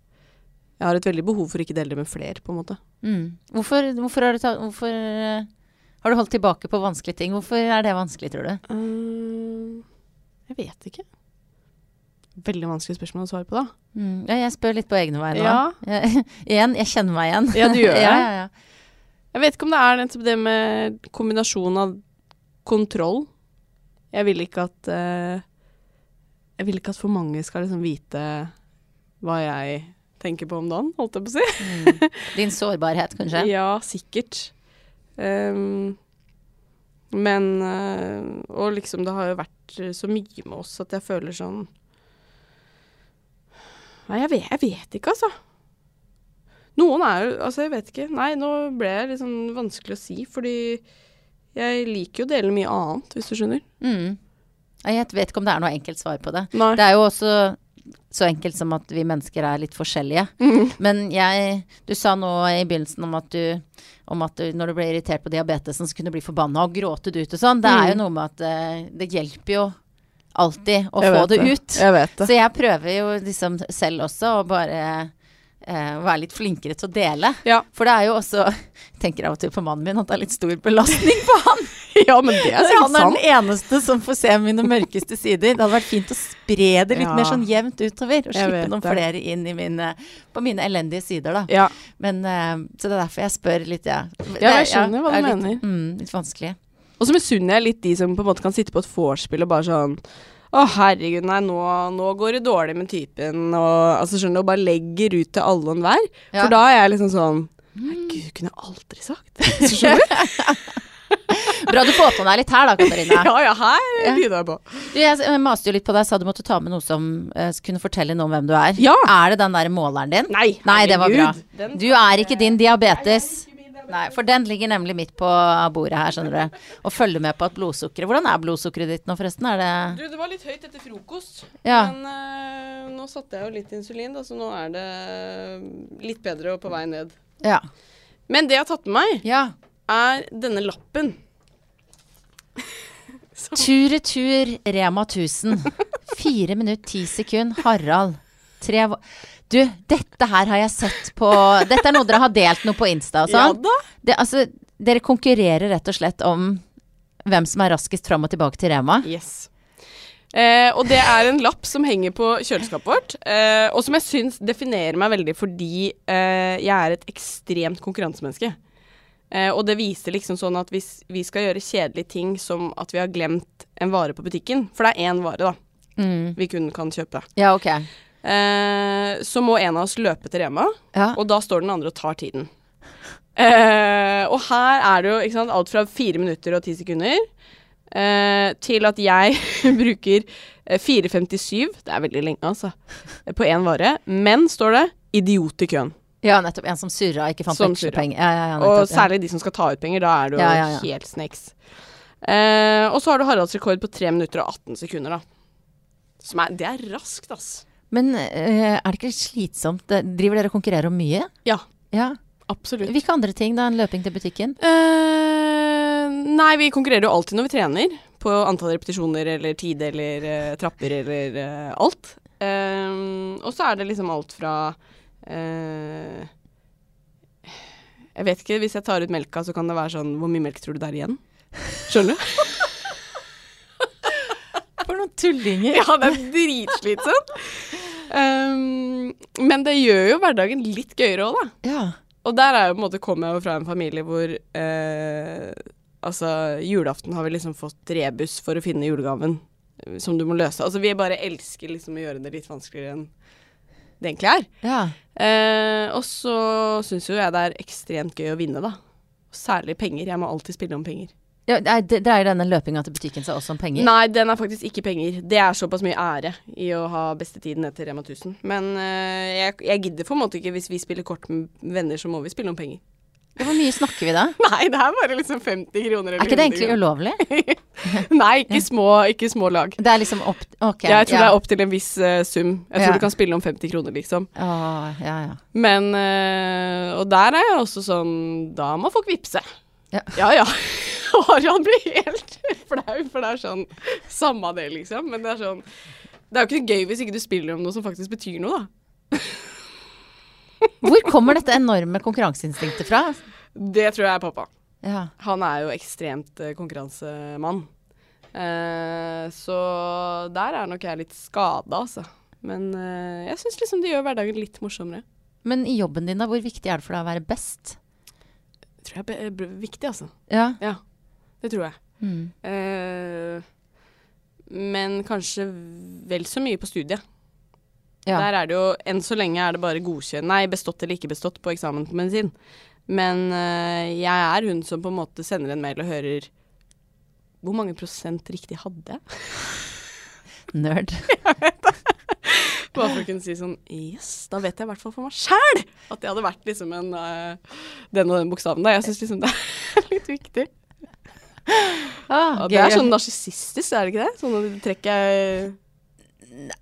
jeg har et veldig behov for ikke dele det med flere, på en måte. Mm. Hvorfor, hvorfor, har du ta, hvorfor eh, har du holdt tilbake på vanskelige ting? Hvorfor er det vanskelig, tror du? Uh, jeg vet ikke. Veldig vanskelig spørsmål å svare på, da. Mm. Ja, jeg spør litt på egne vegne. Ja. Jeg, igjen, jeg kjenner meg igjen. Ja, du gjør det. ja, ja, ja. Jeg vet ikke om det er nettopp det med kombinasjonen av kontroll. Jeg vil ikke at uh, Jeg vil ikke at for mange skal liksom vite hva jeg tenker på om dagen, holdt jeg på å si. Mm. Din sårbarhet, kanskje? Ja, sikkert. Um, men uh, Og liksom, det har jo vært så mye med oss at jeg føler sånn Nei, jeg vet, jeg vet ikke, altså. Noen er jo Altså, jeg vet ikke. Nei, nå ble det litt sånn vanskelig å si, fordi jeg liker jo å dele mye annet, hvis du skjønner. Mm. Jeg vet ikke om det er noe enkelt svar på det. Nei. Det er jo også så enkelt som at vi mennesker er litt forskjellige. Mm. Men jeg Du sa nå i begynnelsen om at du om at du, når du ble irritert på diabetesen, så kunne du bli forbanna og gråte det ut og sånn. Det er jo Mm. noe med at eh, det hjelper jo alltid å Jeg få det, det ut. Jeg vet det. Så jeg prøver jo liksom selv også å bare eh, være litt flinkere til å dele. Ja. For det er jo også Jeg tenker av og til på mannen min at det er litt stor belastning på han. ja, men det er sant. Han er den eneste som får se mine mørkeste sider. Det hadde vært fint å spre det litt Ja. mer sånn jevnt utover. Og slippe noen det. flere inn i mine, på mine elendige sider, da. Ja. Men, eh, så det er derfor jeg spør litt, jeg. Ja, jeg skjønner hva du mener. litt. Mm, litt vanskelig. Og så misunner jeg litt de som på en måte kan sitte på et vorspiel og bare sånn å, herregud, nei, nå, nå går det dårlig med typen, og altså, skjønner du, og bare legger ut til alle og enhver. Ja. For da er jeg liksom sånn Herregud, gud, kunne jeg aldri sagt. Skjønner du? Bra du får på deg litt her da, Katarina. ja, ja, her begynner jeg på. Du, jeg maste jo litt på deg, sa du måtte ta med noe som uh, kunne fortelle noe om hvem du er. Ja. Er det den der måleren din? Nei, herregud. Nei, det var bra. Du er ikke din diabetes. Nei, for den ligger nemlig midt på bordet her, skjønner du. Og følger med på at blodsukkeret Hvordan er blodsukkeret ditt nå, forresten? Er det Du, det var litt høyt etter frokost, Ja. men uh, nå satte jeg jo litt insulin, da, så nå er det litt bedre og på vei ned. Ja. Men det jeg har tatt med meg, ja. er denne lappen. Tur-retur Rema 1000. Fire minutter, ti sekund. Harald. Tre Du, dette her har jeg sett på Dette er noe dere har delt noe på Insta og Ja sånn. da. Det, altså, dere konkurrerer rett og slett om hvem som er raskest fram og tilbake til Rema. Yes. Eh, og det er en lapp som henger på kjøleskapet vårt, eh, og som jeg syns definerer meg veldig fordi eh, jeg er et ekstremt konkurransemenneske. Eh, og det viser liksom sånn at hvis vi skal gjøre kjedelige ting som at vi har glemt en vare på butikken, for det er én vare da Mm. vi kun kan kjøpe, Ja, ok. Eh, så må en av oss løpe til Rema, Ja. og da står den andre og tar tiden. Uh, og her er det jo sant, alt fra fire minutter og ti sekunder uh, til at jeg bruker eh, 4,57, det er veldig lenge altså, på én vare. Men, står det, idiot i køen. ja, nettopp. En som surra, ikke fant Som. Ja, ja, ja, Og særlig de som skal ta ut penger, da er du jo helt snakes. Uh, og så har du Haralds rekord på 3 minutter og 18 sekunder, da. Som er, det er raskt, ass. Men eh, er det ikke litt slitsomt? Driver dere og konkurrerer om mye? Ja, Ja. absolutt. Hvilke andre ting da enn løping til butikken? Uh, nei, vi konkurrerer jo alltid når vi trener. På antall repetisjoner eller tid eller uh, trapper eller uh, alt. Eh, og så er det liksom alt fra eh, Jeg vet ikke, hvis jeg tar ut melka, så kan det være sånn Hvor mye melk tror du det er igjen? Skjønner du? For noen tullinger. ja, det er dritslitsomt. Um, men det gjør jo hverdagen litt gøyere òg, da. Ja. Og der er jo på en måte kommer jeg jo fra en familie hvor eh, Altså, julaften har vi liksom fått rebus for å finne julegaven eh, som du må løse. Altså, vi bare elsker liksom å gjøre det litt vanskeligere enn det egentlig er. ja. Eh, og så syns jo jeg det er ekstremt gøy å vinne, da. Særlig penger. Jeg må alltid spille om penger. Ja dreier denne løpinga til butikken seg også om penger? Nei, den er faktisk ikke penger. Det er såpass mye ære i å ha bestetiden etter Rema 1000. Men uh, jeg, jeg gidder på en måte ikke Hvis vi spiller kort med venner, så må vi spille om penger. Hvor mye snakker vi da? Nei, det er bare liksom 50 kroner eller Er ikke det egentlig ulovlig? Nei, ikke små, ikke små lag. Det er liksom opp Ok. jeg tror ja. det er opp til en viss uh, sum. Jeg tror Ja. du kan spille om 50 kroner, liksom. Åh, ja, ja. Men uh, Og der er jeg også sånn Da må folk vippse. Ja. ja. Harald blir helt flau, for det er sånn Samme det, liksom. Men det er sånn Det er jo ikke noe gøy hvis ikke du spiller om noe som faktisk betyr noe, da. Hvor kommer dette enorme konkurranseinstinktet fra? Det tror jeg er pappa. Ja. Han er jo ekstremt eh, konkurransemann. Eh, så der er nok jeg litt skada, altså. Men eh, jeg syns liksom det gjør hverdagen litt morsommere. Men i jobben din, da, hvor viktig er det for deg å være best? Det tror jeg er viktig, altså. Ja. Ja, det tror jeg. Mm. Eh, men kanskje vel så mye på studiet. ja. Der er det jo Enn så lenge er det bare godkjent Nei, bestått eller ikke bestått på eksamen på medisin. Men eh, jeg er hun som på en måte sender en mail og hører Hvor mange prosent riktig hadde jeg? Nerd. jeg vet det. Bare for å kunne si sånn Yes, da vet jeg i hvert fall for meg sjæl at jeg hadde vært liksom en uh, den og den bokstaven. da Jeg syns liksom det er litt viktig. Ah, det er sånn narsissistisk, er det ikke det? Sånne trekk jeg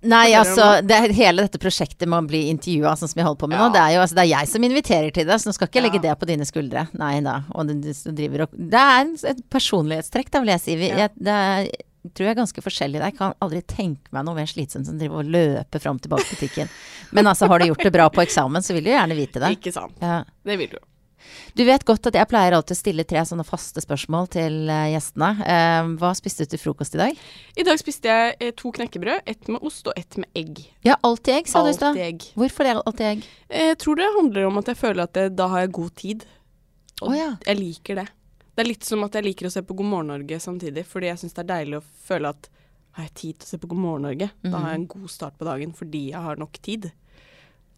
Nei, altså, det, er hele dette prosjektet med å bli intervjua, sånn som jeg holder på med Ja. nå, det er jo altså, det er jeg som inviterer til det, så nå skal ikke jeg legge Ja. det på dine skuldre. Nei da. Og det, driver og, det er et personlighetstrekk, da, vil jeg si. Vi, Ja. jeg, det er, tror jeg er ganske forskjellig. Jeg kan aldri tenke meg noe mer slitsomt som å og løpe fram til tilbake i butikken. Men altså, har du gjort det bra på eksamen, så vil du jo gjerne vite det. Ikke sant. Ja. Det vil du. Du vet godt at jeg pleier alltid å stille tre sånne faste spørsmål til eh, gjestene. Eh, hva spiste du til frokost i dag? I dag spiste jeg eh, to knekkebrød. Ett med ost og ett med egg. Ja, alltid egg, sa du i stad. Hvorfor det alltid egg? Jeg tror det handler om at jeg føler at jeg, da har jeg god tid. Og oh, ja. jeg liker det. Det er litt som at jeg liker å se på God morgen Norge samtidig, fordi jeg syns det er deilig å føle at har jeg tid til å se på God morgen Norge? Da har jeg en god start på dagen fordi jeg har nok tid.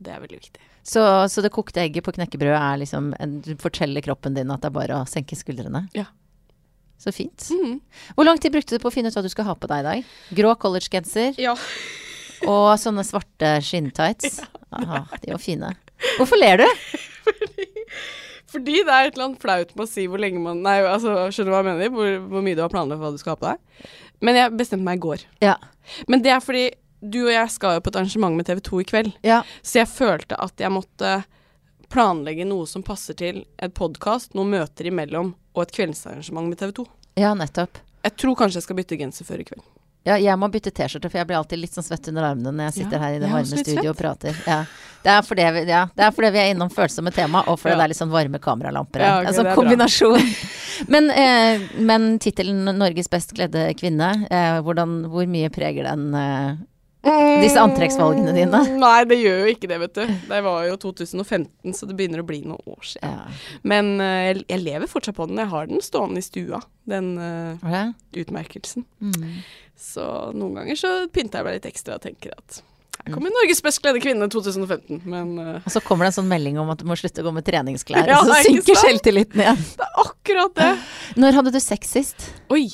Det er veldig viktig. Så, så det kokte egget på knekkebrød er liksom en, Du forteller kroppen din at det er bare å senke skuldrene? Ja. Så fint. Mhm. Hvor lang tid brukte du på å finne ut hva du skal ha på deg i dag? Grå collegegenser Ja. og sånne svarte skinntights. Aha, de var fine. Hvorfor ler du? Fordi det er et eller annet flaut med å si hvor lenge man Nei, altså, skjønner du hva jeg mener? Hvor, hvor mye du har planlagt for hva du skal ha på deg. Men jeg bestemte meg i går. Ja. Men det er fordi du og jeg skal jo på et arrangement med TV 2 i kveld. Ja. Så jeg følte at jeg måtte planlegge noe som passer til et podkast, noen møter imellom og et kveldsarrangement med TV 2. ja, nettopp. Jeg tror kanskje jeg skal bytte genser før i kveld. Ja, jeg må bytte T-skjorte, for jeg blir alltid litt sånn svett under armene når jeg sitter Ja, her i det varme studioet studio og prater. Ja. Det, er fordi vi, ja, det er fordi vi er innom følsomme tema, og fordi det er litt sånn varme kameralamper her. Ja, ok, en sånn bra. kombinasjon. men eh, men tittelen 'Norges best kledde kvinne', eh, hvordan, hvor mye preger den eh, disse antrekksvalgene dine? Mm, Nei, det gjør jo ikke det, vet du. Det var jo 2015, så det begynner å bli noen år siden. Ja. Men uh, jeg, lever fortsatt på den. Jeg har den stående i stua, den uh, Var utmerkelsen. Mm. Så noen ganger så pynter jeg meg litt ekstra og tenker at her kommer Norges best kledde kvinne 2015. Men uh, Og så kommer det en sånn melding om at du må slutte å gå med treningsklær, Ja, og så synker selvtilliten igjen. det er akkurat det. Når hadde du sex sist? Oi.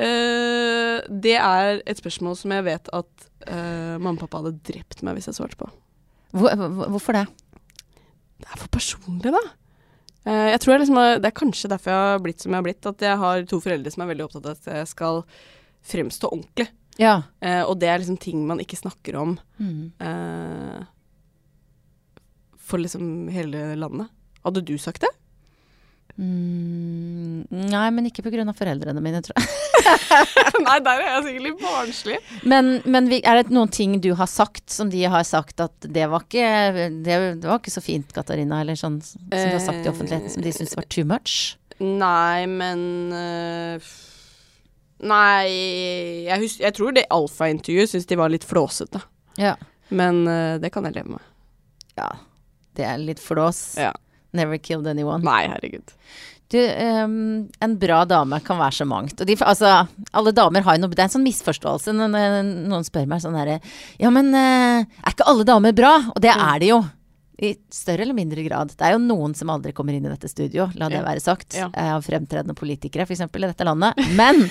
eh, det er et spørsmål som jeg vet at eh, mamma og pappa hadde drept meg hvis jeg svarte på. Hvor, hvor- hvorfor det? Det er for personlig, da. Uh, jeg tror jeg liksom, Det er kanskje derfor jeg har blitt som jeg har blitt. At jeg har to foreldre som er veldig opptatt av at jeg skal fremstå ordentlig. Ja. Uh, og det er liksom ting man ikke snakker om Mm. for liksom hele landet. Hadde du sagt det? Mm, nei, men ikke pga. foreldrene mine, tror jeg. Nei, der er jeg sikkert litt barnslig. Men, men vi, er det noen ting du har sagt som de har sagt at det var ikke, det, var ikke så fint, Katarina, eller sånn som du har sagt i offentligheten, som de syns var too much? Nei, men uh, Nei, jeg, hus jeg tror det alfa-intervjuet syns de var litt flåsete. Ja. Men uh, det kan jeg leve med. ja. Det er litt flås. Ja. Never killed anyone. Nei, herregud. Du, um, en bra dame kan være så mangt. De, altså, alle damer har jo noe Det er en sånn misforståelse når noen spør meg sånn herre Ja, men uh, er ikke alle damer bra? Og det er de jo. I større eller mindre grad. Det er jo noen som aldri kommer inn i dette studio, la det Ja. være sagt. Ja. eh, fremtredende politikere, f.eks. i dette landet. Men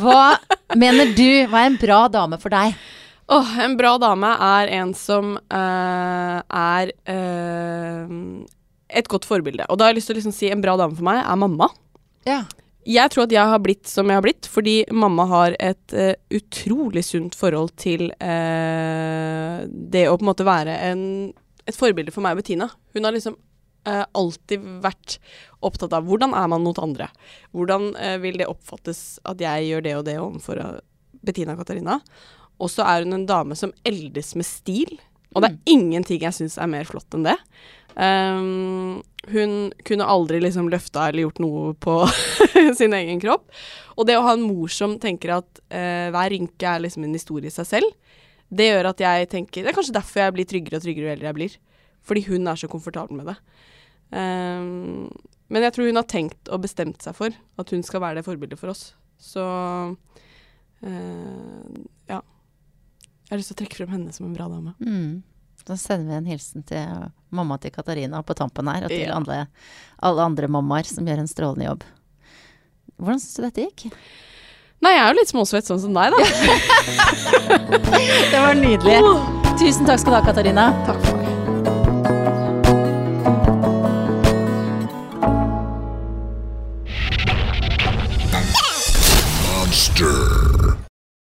hva mener du, hva er en bra dame for deg? Åh, en bra dame er en som uh, er eh, et godt forbilde. Og da har jeg lyst til å liksom si en bra dame for meg er mamma. Ja. Jeg tror at jeg har blitt som jeg har blitt, fordi mamma har et uh, utrolig sunt forhold til uh, det å på en måte være en, et forbilde for meg og Bettina. Hun har liksom uh, alltid vært opptatt av hvordan er man mot andre. Hvordan vil det oppfattes at jeg gjør det og det overfor Bettina og Katarina. Og så er hun en dame som eldes med stil. Og det er ingenting jeg syns er mer flott enn det. Um, hun kunne aldri liksom løfta eller gjort noe på sin egen kropp. Og det å ha en mor som tenker at uh, hver rynke er liksom en historie i seg selv, det gjør at jeg tenker Det er kanskje derfor jeg blir tryggere og tryggere jo eldre jeg blir. Fordi hun er så komfortabel med det. Um, men jeg tror hun har tenkt og bestemt seg for at hun skal være det forbildet for oss. Så uh, ja. Jeg har lyst til å trekke frem henne som en bra dame. Mm. Da sender vi en hilsen til mamma til Katarina på tampen her, og til Ja. alle, alle andre mammaer som gjør en strålende jobb. Hvordan syns du dette gikk? Nei, jeg er jo litt småsvett sånn som deg, da. Det var nydelig. Tusen takk skal du ha, Katarina. Takk for